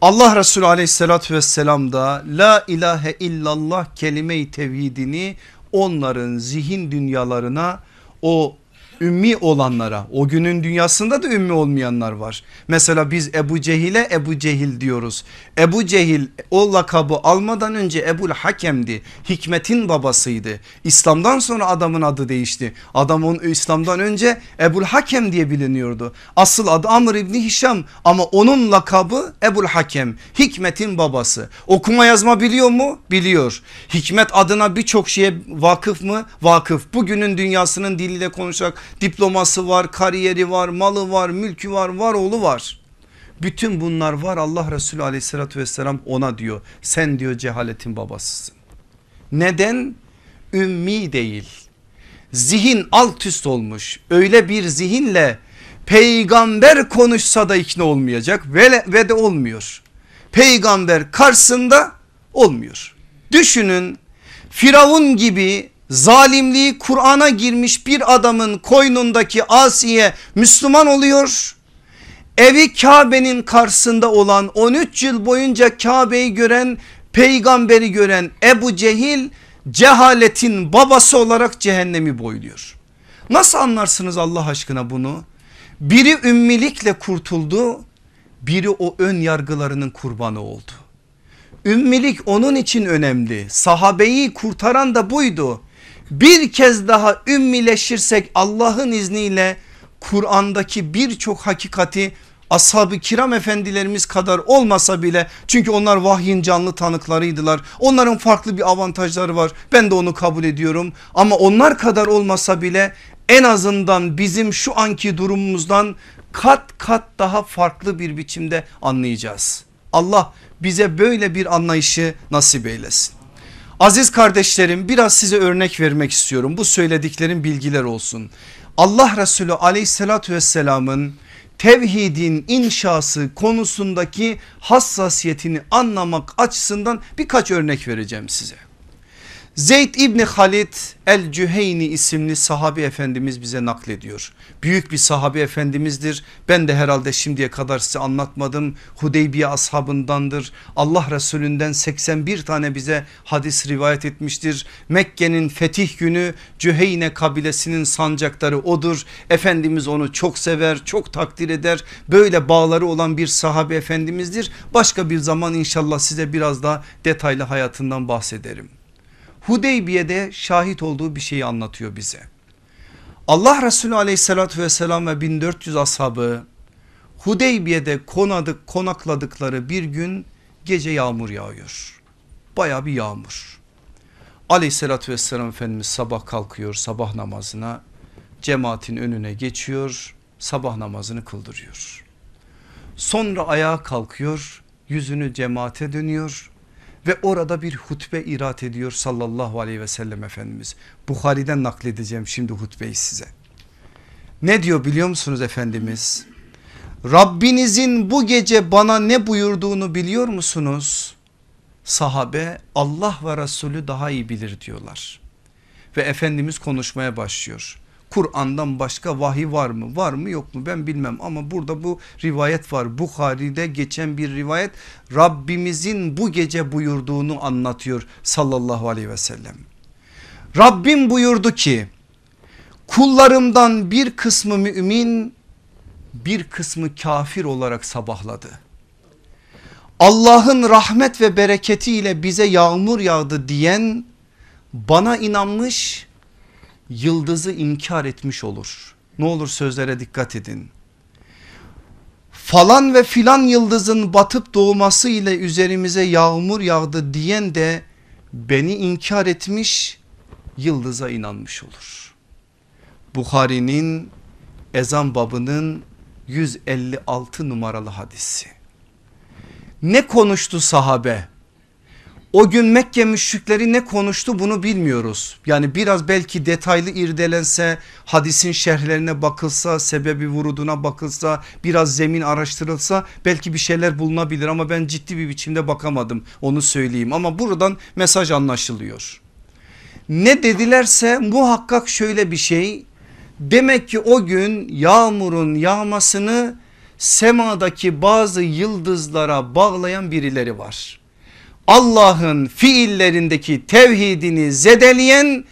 Allah Resulü aleyhissalatü vesselam da la ilahe illallah kelime-i tevhidini onların zihin dünyalarına o ümmi olanlara o günün dünyasında da ümmi olmayanlar var. Mesela biz Ebu Cehil'e Ebu Cehil diyoruz. Ebu Cehil o lakabı almadan önce Ebul Hakem'di. Hikmetin babasıydı. İslam'dan sonra adamın adı değişti. Adam onun İslam'dan önce Ebul Hakem diye biliniyordu. Asıl adı Amr İbni Hişam ama onun lakabı Ebul Hakem. Hikmetin babası. Okuma yazma biliyor mu? Biliyor. Hikmet adına birçok şeye vakıf mı? Vakıf. Bugünün dünyasının diliyle konuşacak diploması var, kariyeri var, malı var, mülkü var, var oğlu var. Bütün bunlar var Allah Resulü aleyhissalatü vesselam ona diyor sen diyor cehaletin babasısın. Neden? Ümmi değil. Zihin alt üst olmuş öyle bir zihinle peygamber konuşsa da ikna olmayacak ve, ve de olmuyor. Peygamber karşısında olmuyor. Düşünün Firavun gibi zalimliği Kur'an'a girmiş bir adamın koynundaki Asiye Müslüman oluyor. Evi Kabe'nin karşısında olan 13 yıl boyunca Kabe'yi gören peygamberi gören Ebu Cehil cehaletin babası olarak cehennemi boyluyor. Nasıl anlarsınız Allah aşkına bunu? Biri ümmilikle kurtuldu biri o ön yargılarının kurbanı oldu. Ümmilik onun için önemli sahabeyi kurtaran da buydu bir kez daha ümmileşirsek Allah'ın izniyle Kur'an'daki birçok hakikati ashab-ı kiram efendilerimiz kadar olmasa bile çünkü onlar vahyin canlı tanıklarıydılar. Onların farklı bir avantajları var ben de onu kabul ediyorum ama onlar kadar olmasa bile en azından bizim şu anki durumumuzdan kat kat daha farklı bir biçimde anlayacağız. Allah bize böyle bir anlayışı nasip eylesin. Aziz kardeşlerim biraz size örnek vermek istiyorum. Bu söylediklerim bilgiler olsun. Allah Resulü aleyhissalatü vesselamın tevhidin inşası konusundaki hassasiyetini anlamak açısından birkaç örnek vereceğim size. Zeyd İbni Halid El Cüheyni isimli sahabi efendimiz bize naklediyor. Büyük bir sahabi efendimizdir. Ben de herhalde şimdiye kadar size anlatmadım. Hudeybiye ashabındandır. Allah Resulünden 81 tane bize hadis rivayet etmiştir. Mekke'nin fetih günü Cüheyne kabilesinin sancakları odur. Efendimiz onu çok sever, çok takdir eder. Böyle bağları olan bir sahabi efendimizdir. Başka bir zaman inşallah size biraz daha detaylı hayatından bahsederim. Hudeybiye'de şahit olduğu bir şeyi anlatıyor bize. Allah Resulü aleyhissalatü vesselam ve 1400 ashabı Hudeybiye'de konadık, konakladıkları bir gün gece yağmur yağıyor. Baya bir yağmur. Aleyhissalatü vesselam Efendimiz sabah kalkıyor sabah namazına cemaatin önüne geçiyor sabah namazını kıldırıyor. Sonra ayağa kalkıyor yüzünü cemaate dönüyor ve orada bir hutbe irat ediyor sallallahu aleyhi ve sellem Efendimiz. Bukhari'den nakledeceğim şimdi hutbeyi size. Ne diyor biliyor musunuz Efendimiz? Rabbinizin bu gece bana ne buyurduğunu biliyor musunuz? Sahabe Allah ve Resulü daha iyi bilir diyorlar. Ve Efendimiz konuşmaya başlıyor. Kur'an'dan başka vahiy var mı var mı yok mu ben bilmem ama burada bu rivayet var. Bukhari'de geçen bir rivayet Rabbimizin bu gece buyurduğunu anlatıyor sallallahu aleyhi ve sellem. Rabbim buyurdu ki kullarımdan bir kısmı mümin bir kısmı kafir olarak sabahladı. Allah'ın rahmet ve bereketiyle bize yağmur yağdı diyen bana inanmış yıldızı inkar etmiş olur. Ne olur sözlere dikkat edin. Falan ve filan yıldızın batıp doğması ile üzerimize yağmur yağdı diyen de beni inkar etmiş yıldıza inanmış olur. Bukhari'nin ezan babının 156 numaralı hadisi. Ne konuştu sahabe? O gün Mekke müşrikleri ne konuştu bunu bilmiyoruz. Yani biraz belki detaylı irdelense hadisin şerhlerine bakılsa sebebi vuruduna bakılsa biraz zemin araştırılsa belki bir şeyler bulunabilir ama ben ciddi bir biçimde bakamadım onu söyleyeyim ama buradan mesaj anlaşılıyor. Ne dedilerse muhakkak şöyle bir şey demek ki o gün yağmurun yağmasını semadaki bazı yıldızlara bağlayan birileri var. Allah'ın fiillerindeki tevhidini zedeleyen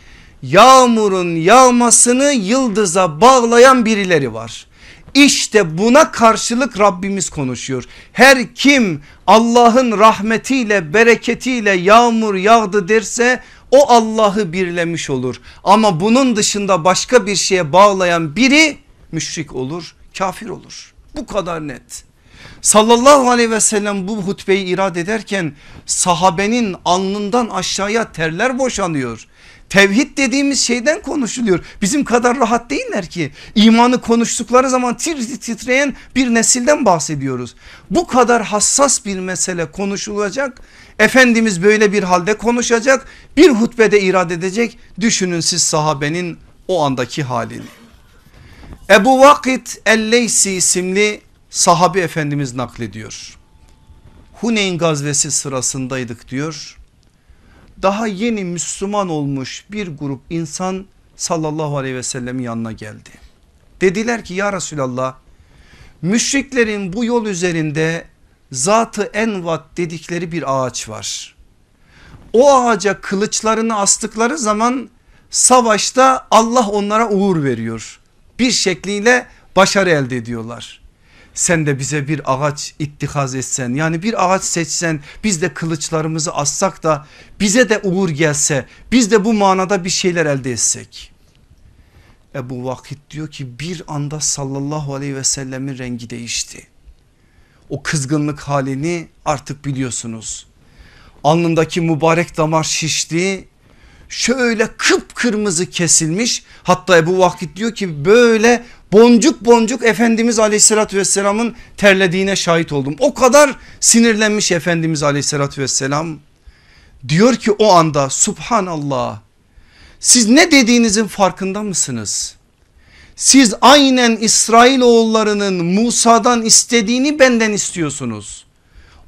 yağmurun yağmasını yıldıza bağlayan birileri var. İşte buna karşılık Rabbimiz konuşuyor. Her kim Allah'ın rahmetiyle bereketiyle yağmur yağdı derse o Allah'ı birlemiş olur. Ama bunun dışında başka bir şeye bağlayan biri müşrik olur kafir olur. Bu kadar net sallallahu aleyhi ve sellem bu hutbeyi irad ederken sahabenin alnından aşağıya terler boşanıyor. Tevhid dediğimiz şeyden konuşuluyor. Bizim kadar rahat değiller ki. İmanı konuştukları zaman tir titreyen bir nesilden bahsediyoruz. Bu kadar hassas bir mesele konuşulacak. Efendimiz böyle bir halde konuşacak. Bir hutbede irad edecek. Düşünün siz sahabenin o andaki halini. Ebu Vakit El-Leysi isimli sahabi efendimiz naklediyor. Huneyn gazvesi sırasındaydık diyor. Daha yeni Müslüman olmuş bir grup insan sallallahu aleyhi ve sellemin yanına geldi. Dediler ki ya Resulallah müşriklerin bu yol üzerinde zatı envat dedikleri bir ağaç var. O ağaca kılıçlarını astıkları zaman savaşta Allah onlara uğur veriyor. Bir şekliyle başarı elde ediyorlar sen de bize bir ağaç ittihaz etsen yani bir ağaç seçsen biz de kılıçlarımızı assak da bize de uğur gelse biz de bu manada bir şeyler elde etsek. Ebu Vakit diyor ki bir anda sallallahu aleyhi ve sellemin rengi değişti. O kızgınlık halini artık biliyorsunuz. Alnındaki mübarek damar şişti. şöyle kıpkırmızı kesilmiş. Hatta bu vakit diyor ki böyle boncuk boncuk Efendimiz aleyhissalatü vesselamın terlediğine şahit oldum. O kadar sinirlenmiş Efendimiz aleyhissalatü vesselam. Diyor ki o anda subhanallah siz ne dediğinizin farkında mısınız? Siz aynen İsrailoğullarının Musa'dan istediğini benden istiyorsunuz.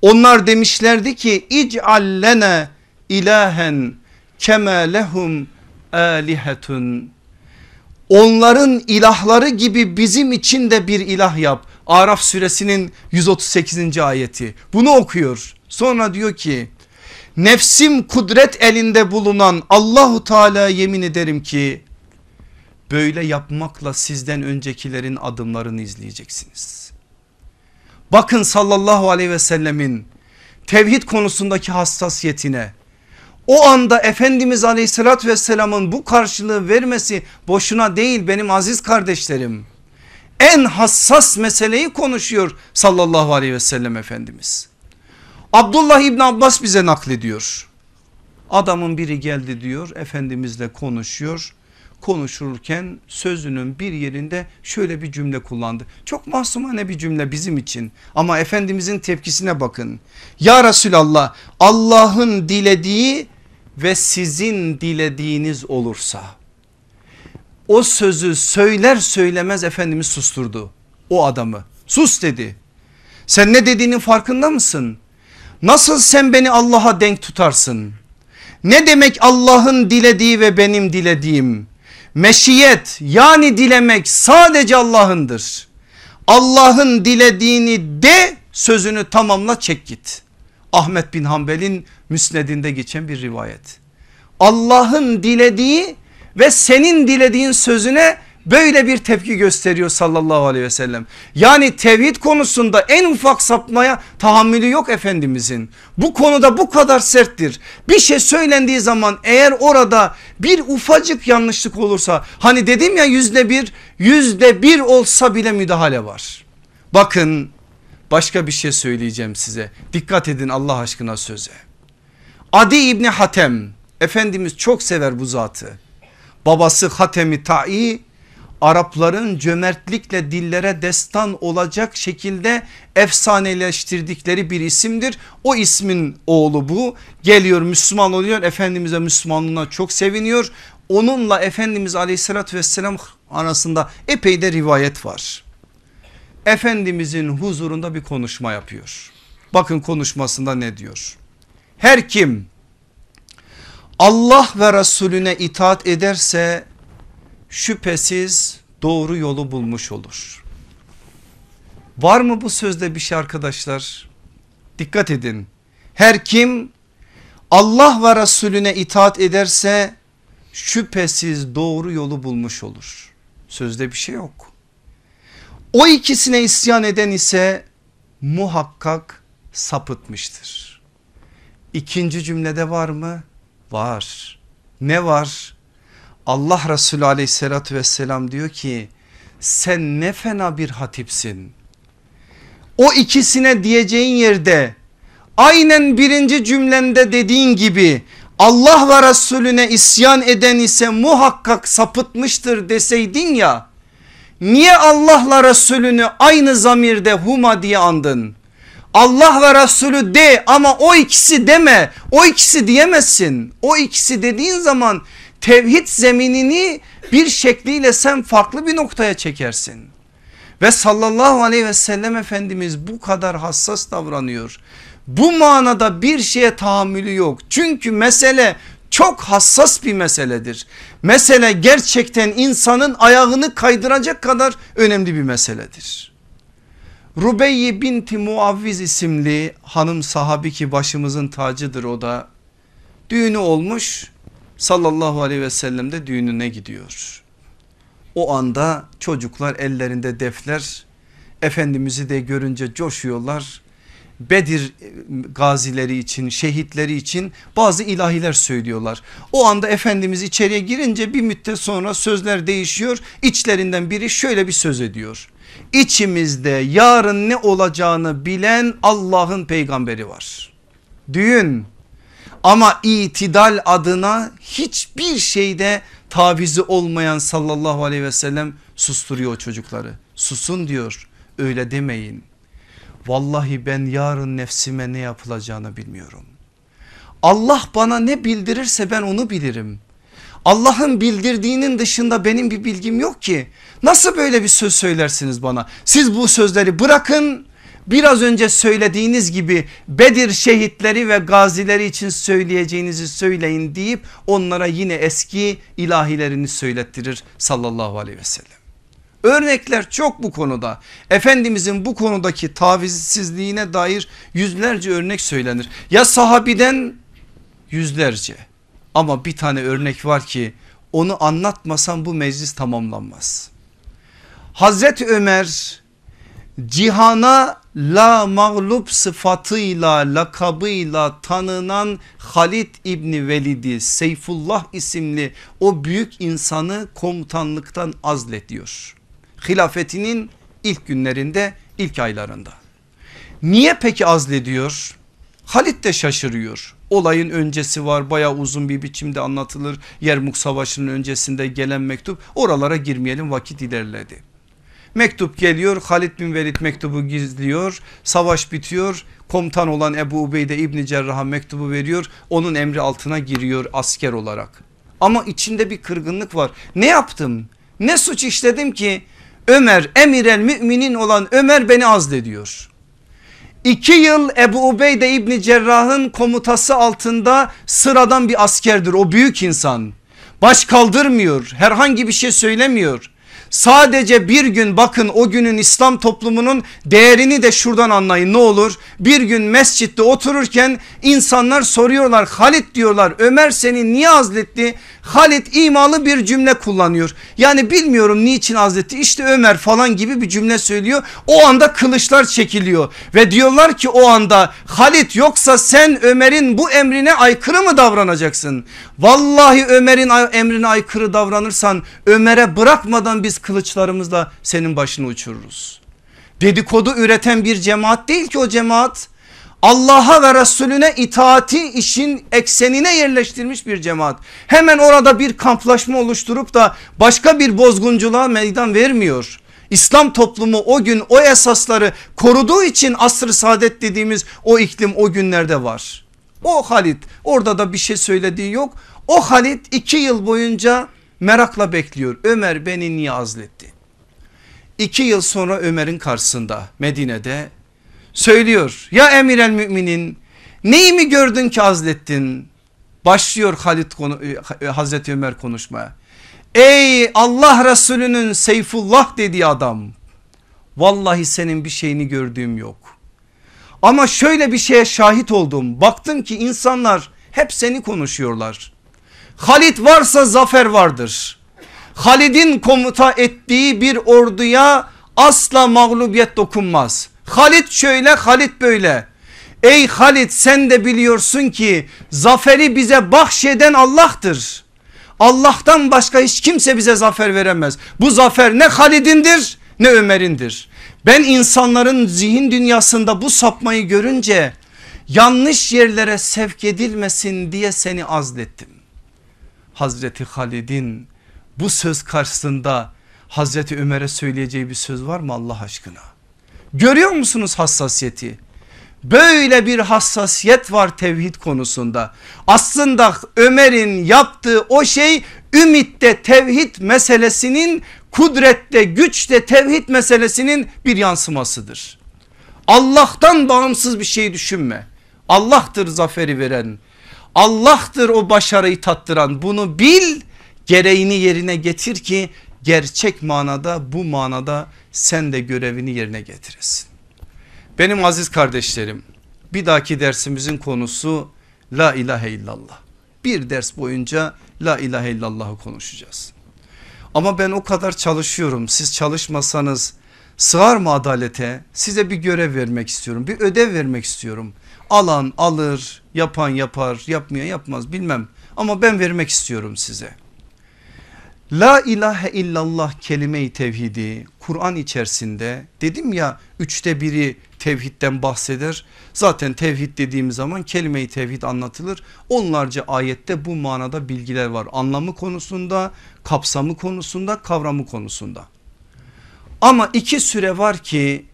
Onlar demişlerdi ki ic'allene ilahen keme lehum alihetun. Onların ilahları gibi bizim için de bir ilah yap. Araf suresinin 138. ayeti. Bunu okuyor. Sonra diyor ki nefsim kudret elinde bulunan Allahu Teala yemin ederim ki böyle yapmakla sizden öncekilerin adımlarını izleyeceksiniz. Bakın sallallahu aleyhi ve sellemin tevhid konusundaki hassasiyetine o anda Efendimiz aleyhissalatü vesselamın bu karşılığı vermesi boşuna değil benim aziz kardeşlerim. En hassas meseleyi konuşuyor sallallahu aleyhi ve sellem Efendimiz. Abdullah İbni Abbas bize naklediyor. Adamın biri geldi diyor Efendimizle konuşuyor. Konuşurken sözünün bir yerinde şöyle bir cümle kullandı. Çok masumane bir cümle bizim için ama Efendimizin tepkisine bakın. Ya Resulallah Allah'ın dilediği ve sizin dilediğiniz olursa o sözü söyler söylemez Efendimiz susturdu o adamı sus dedi. Sen ne dediğinin farkında mısın? Nasıl sen beni Allah'a denk tutarsın? Ne demek Allah'ın dilediği ve benim dilediğim? Meşiyet yani dilemek sadece Allah'ındır. Allah'ın dilediğini de sözünü tamamla çek git. Ahmet bin Hanbel'in müsnedinde geçen bir rivayet. Allah'ın dilediği ve senin dilediğin sözüne böyle bir tepki gösteriyor sallallahu aleyhi ve sellem. Yani tevhid konusunda en ufak sapmaya tahammülü yok Efendimizin. Bu konuda bu kadar serttir. Bir şey söylendiği zaman eğer orada bir ufacık yanlışlık olursa hani dedim ya yüzde bir yüzde bir olsa bile müdahale var. Bakın başka bir şey söyleyeceğim size. Dikkat edin Allah aşkına söze. Adi İbni Hatem Efendimiz çok sever bu zatı. Babası Hatemi Ta'i Arapların cömertlikle dillere destan olacak şekilde efsaneleştirdikleri bir isimdir. O ismin oğlu bu geliyor Müslüman oluyor Efendimiz'e Müslümanlığına çok seviniyor. Onunla Efendimiz aleyhissalatü vesselam arasında epey de rivayet var. Efendimizin huzurunda bir konuşma yapıyor. Bakın konuşmasında ne diyor? Her kim Allah ve Resulüne itaat ederse şüphesiz doğru yolu bulmuş olur. Var mı bu sözde bir şey arkadaşlar? Dikkat edin. Her kim Allah ve Resulüne itaat ederse şüphesiz doğru yolu bulmuş olur. Sözde bir şey yok. O ikisine isyan eden ise muhakkak sapıtmıştır. İkinci cümlede var mı? Var. Ne var? Allah Resulü aleyhissalatü vesselam diyor ki sen ne fena bir hatipsin. O ikisine diyeceğin yerde aynen birinci cümlende dediğin gibi Allah ve Resulüne isyan eden ise muhakkak sapıtmıştır deseydin ya niye Allah'la Resulünü aynı zamirde huma diye andın? Allah ve Resulü de ama o ikisi deme o ikisi diyemezsin o ikisi dediğin zaman tevhid zeminini bir şekliyle sen farklı bir noktaya çekersin. Ve sallallahu aleyhi ve sellem Efendimiz bu kadar hassas davranıyor. Bu manada bir şeye tahammülü yok. Çünkü mesele çok hassas bir meseledir. Mesele gerçekten insanın ayağını kaydıracak kadar önemli bir meseledir. Rubeyye binti Muavviz isimli hanım sahabi ki başımızın tacıdır o da. Düğünü olmuş sallallahu aleyhi ve sellem de düğününe gidiyor. O anda çocuklar ellerinde defler Efendimiz'i de görünce coşuyorlar. Bedir gazileri için şehitleri için bazı ilahiler söylüyorlar. O anda Efendimiz içeriye girince bir müddet sonra sözler değişiyor. İçlerinden biri şöyle bir söz ediyor. İçimizde yarın ne olacağını bilen Allah'ın peygamberi var. Düğün Ama itidal adına hiçbir şeyde tavizi olmayan sallallahu aleyhi ve sellem susturuyor çocukları. Susun diyor öyle demeyin. Vallahi ben yarın nefsime ne yapılacağını bilmiyorum. Allah bana ne bildirirse ben onu bilirim. Allah'ın bildirdiğinin dışında benim bir bilgim yok ki. Nasıl böyle bir söz söylersiniz bana? Siz bu sözleri bırakın biraz önce söylediğiniz gibi Bedir şehitleri ve gazileri için söyleyeceğinizi söyleyin deyip onlara yine eski ilahilerini söylettirir sallallahu aleyhi ve sellem. Örnekler çok bu konuda. Efendimizin bu konudaki tavizsizliğine dair yüzlerce örnek söylenir. Ya sahabiden yüzlerce ama bir tane örnek var ki onu anlatmasam bu meclis tamamlanmaz. Hazreti Ömer cihana la mağlup sıfatıyla lakabıyla tanınan Halid İbni Velid'i Seyfullah isimli o büyük insanı komutanlıktan azlediyor. Hilafetinin ilk günlerinde ilk aylarında. Niye peki azlediyor? Halit de şaşırıyor. Olayın öncesi var baya uzun bir biçimde anlatılır. Yermuk Savaşı'nın öncesinde gelen mektup oralara girmeyelim vakit ilerledi. Mektup geliyor Halid bin Velid mektubu gizliyor savaş bitiyor komutan olan Ebu Ubeyde İbni Cerrah'a mektubu veriyor onun emri altına giriyor asker olarak. Ama içinde bir kırgınlık var ne yaptım ne suç işledim ki Ömer emir el müminin olan Ömer beni azlediyor. İki yıl Ebu Ubeyde İbni Cerrah'ın komutası altında sıradan bir askerdir o büyük insan. Baş kaldırmıyor herhangi bir şey söylemiyor. Sadece bir gün bakın o günün İslam toplumunun değerini de şuradan anlayın ne olur. Bir gün mescitte otururken insanlar soruyorlar Halit diyorlar Ömer seni niye azletti? Halit imalı bir cümle kullanıyor. Yani bilmiyorum niçin azletti işte Ömer falan gibi bir cümle söylüyor. O anda kılıçlar çekiliyor ve diyorlar ki o anda Halit yoksa sen Ömer'in bu emrine aykırı mı davranacaksın? Vallahi Ömer'in emrine aykırı davranırsan Ömer'e bırakmadan biz kılıçlarımızla senin başını uçururuz. Dedikodu üreten bir cemaat değil ki o cemaat. Allah'a ve Resulüne itaati işin eksenine yerleştirmiş bir cemaat. Hemen orada bir kamplaşma oluşturup da başka bir bozgunculuğa meydan vermiyor. İslam toplumu o gün o esasları koruduğu için asr-ı saadet dediğimiz o iklim o günlerde var. O Halit orada da bir şey söylediği yok. O Halit iki yıl boyunca merakla bekliyor. Ömer beni niye azletti? İki yıl sonra Ömer'in karşısında Medine'de söylüyor. Ya emir el müminin neyi mi gördün ki azlettin? Başlıyor Halit konu, e, Hazreti Ömer konuşmaya. Ey Allah Resulü'nün Seyfullah dediği adam. Vallahi senin bir şeyini gördüğüm yok. Ama şöyle bir şeye şahit oldum. Baktım ki insanlar hep seni konuşuyorlar. Halit varsa zafer vardır. Halid'in komuta ettiği bir orduya asla mağlubiyet dokunmaz. Halit şöyle Halit böyle. Ey Halit sen de biliyorsun ki zaferi bize bahşeden Allah'tır. Allah'tan başka hiç kimse bize zafer veremez. Bu zafer ne Halid'indir ne Ömer'indir. Ben insanların zihin dünyasında bu sapmayı görünce yanlış yerlere sevk edilmesin diye seni azlettim. Hazreti Halid'in bu söz karşısında Hazreti Ömer'e söyleyeceği bir söz var mı Allah aşkına? Görüyor musunuz hassasiyeti? Böyle bir hassasiyet var tevhid konusunda. Aslında Ömer'in yaptığı o şey ümitte tevhid meselesinin kudrette güçte tevhid meselesinin bir yansımasıdır. Allah'tan bağımsız bir şey düşünme. Allah'tır zaferi veren. Allah'tır o başarıyı tattıran. Bunu bil gereğini yerine getir ki gerçek manada bu manada sen de görevini yerine getiresin. Benim aziz kardeşlerim bir dahaki dersimizin konusu la ilahe illallah. Bir ders boyunca la ilahe illallah'ı konuşacağız. Ama ben o kadar çalışıyorum siz çalışmasanız sığar mı adalete size bir görev vermek istiyorum bir ödev vermek istiyorum. Alan alır yapan yapar yapmayan yapmaz bilmem ama ben vermek istiyorum size. La ilahe illallah kelime-i tevhidi Kur'an içerisinde dedim ya üçte biri tevhidden bahseder. Zaten tevhid dediğimiz zaman kelime-i tevhid anlatılır. Onlarca ayette bu manada bilgiler var. Anlamı konusunda, kapsamı konusunda, kavramı konusunda. Ama iki süre var ki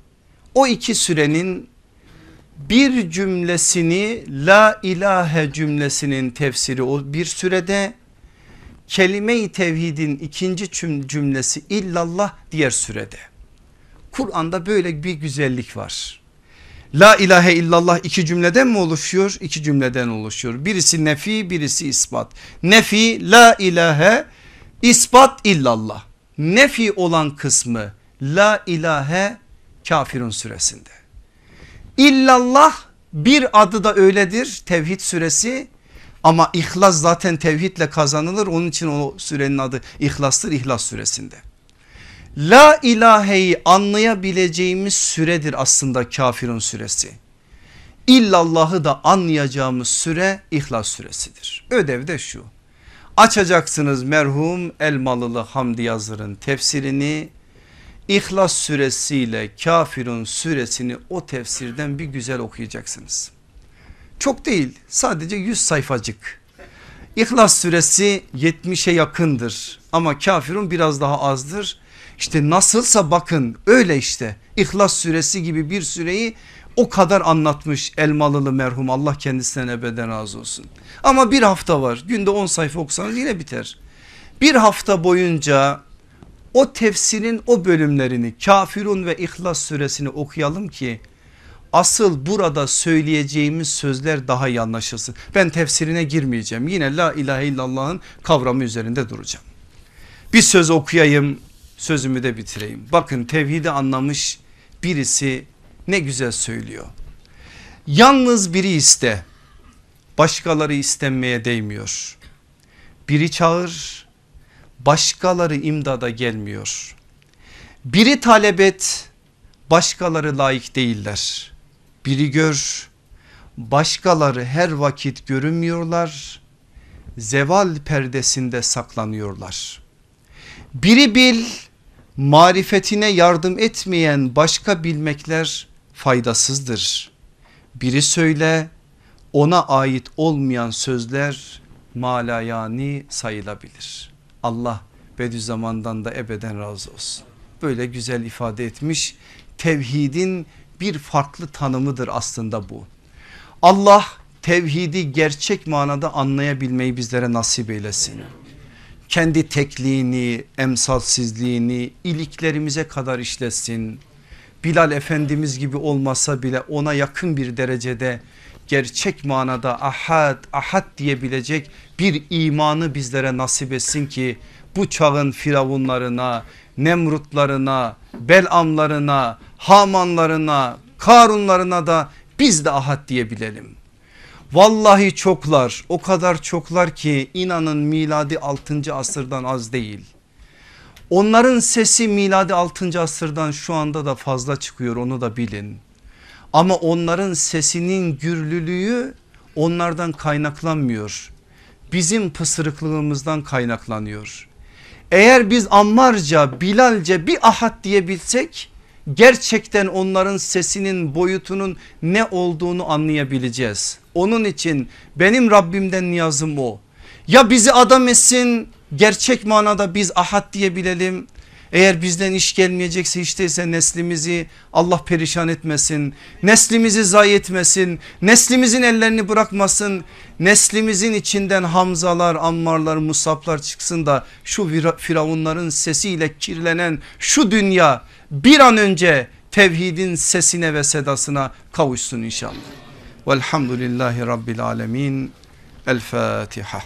o iki sürenin bir cümlesini la ilahe cümlesinin tefsiri o bir sürede kelime-i tevhidin ikinci cümlesi illallah diğer sürede. Kur'an'da böyle bir güzellik var. La ilahe illallah iki cümleden mi oluşuyor? İki cümleden oluşuyor. Birisi nefi birisi ispat. Nefi la ilahe ispat illallah. Nefi olan kısmı la ilahe kafirun süresinde. İllallah bir adı da öyledir tevhid süresi ama ihlas zaten tevhidle kazanılır onun için o sürenin adı ihlastır ihlas süresinde. La ilaheyi anlayabileceğimiz süredir aslında kafirun süresi. İllallahı da anlayacağımız süre ihlas süresidir. Ödev de şu. Açacaksınız merhum Elmalılı Hamdi Yazır'ın tefsirini İhlas suresiyle kafirun suresini o tefsirden bir güzel okuyacaksınız. Çok değil sadece 100 sayfacık. İhlas suresi 70'e yakındır ama kafirun biraz daha azdır. İşte nasılsa bakın öyle işte İhlas suresi gibi bir süreyi o kadar anlatmış Elmalılı merhum Allah kendisinden ebeden razı olsun. Ama bir hafta var günde 10 sayfa okusanız yine biter. Bir hafta boyunca o tefsirin o bölümlerini Kafirun ve İhlas suresini okuyalım ki asıl burada söyleyeceğimiz sözler daha iyi anlaşılsın. Ben tefsirine girmeyeceğim yine la ilahe illallah'ın kavramı üzerinde duracağım. Bir söz okuyayım sözümü de bitireyim. Bakın tevhidi anlamış birisi ne güzel söylüyor. Yalnız biri iste başkaları istenmeye değmiyor. Biri çağır başkaları imdada gelmiyor. Biri talep et başkaları layık değiller. Biri gör başkaları her vakit görünmüyorlar. Zeval perdesinde saklanıyorlar. Biri bil marifetine yardım etmeyen başka bilmekler faydasızdır. Biri söyle ona ait olmayan sözler malayani sayılabilir. Allah Bediüzzaman'dan da ebeden razı olsun. Böyle güzel ifade etmiş tevhidin bir farklı tanımıdır aslında bu. Allah tevhidi gerçek manada anlayabilmeyi bizlere nasip eylesin. Kendi tekliğini, emsalsizliğini iliklerimize kadar işlesin. Bilal Efendimiz gibi olmasa bile ona yakın bir derecede gerçek manada ahad ahad diyebilecek bir imanı bizlere nasip etsin ki bu çağın firavunlarına, nemrutlarına, belamlarına, hamanlarına, karunlarına da biz de ahad diyebilelim. Vallahi çoklar o kadar çoklar ki inanın miladi 6. asırdan az değil. Onların sesi miladi 6. asırdan şu anda da fazla çıkıyor onu da bilin. Ama onların sesinin gürlülüğü onlardan kaynaklanmıyor. Bizim pısırıklığımızdan kaynaklanıyor. Eğer biz Ammarca, Bilalce bir ahad diyebilsek gerçekten onların sesinin boyutunun ne olduğunu anlayabileceğiz. Onun için benim Rabbimden niyazım o. Ya bizi adam etsin gerçek manada biz ahad diyebilelim eğer bizden iş gelmeyecekse hiç değilse neslimizi Allah perişan etmesin. Neslimizi zayi etmesin. Neslimizin ellerini bırakmasın. Neslimizin içinden Hamzalar, Ammarlar, Musablar çıksın da şu firavunların sesiyle kirlenen şu dünya bir an önce tevhidin sesine ve sedasına kavuşsun inşallah. Velhamdülillahi Rabbil Alemin. El Fatiha.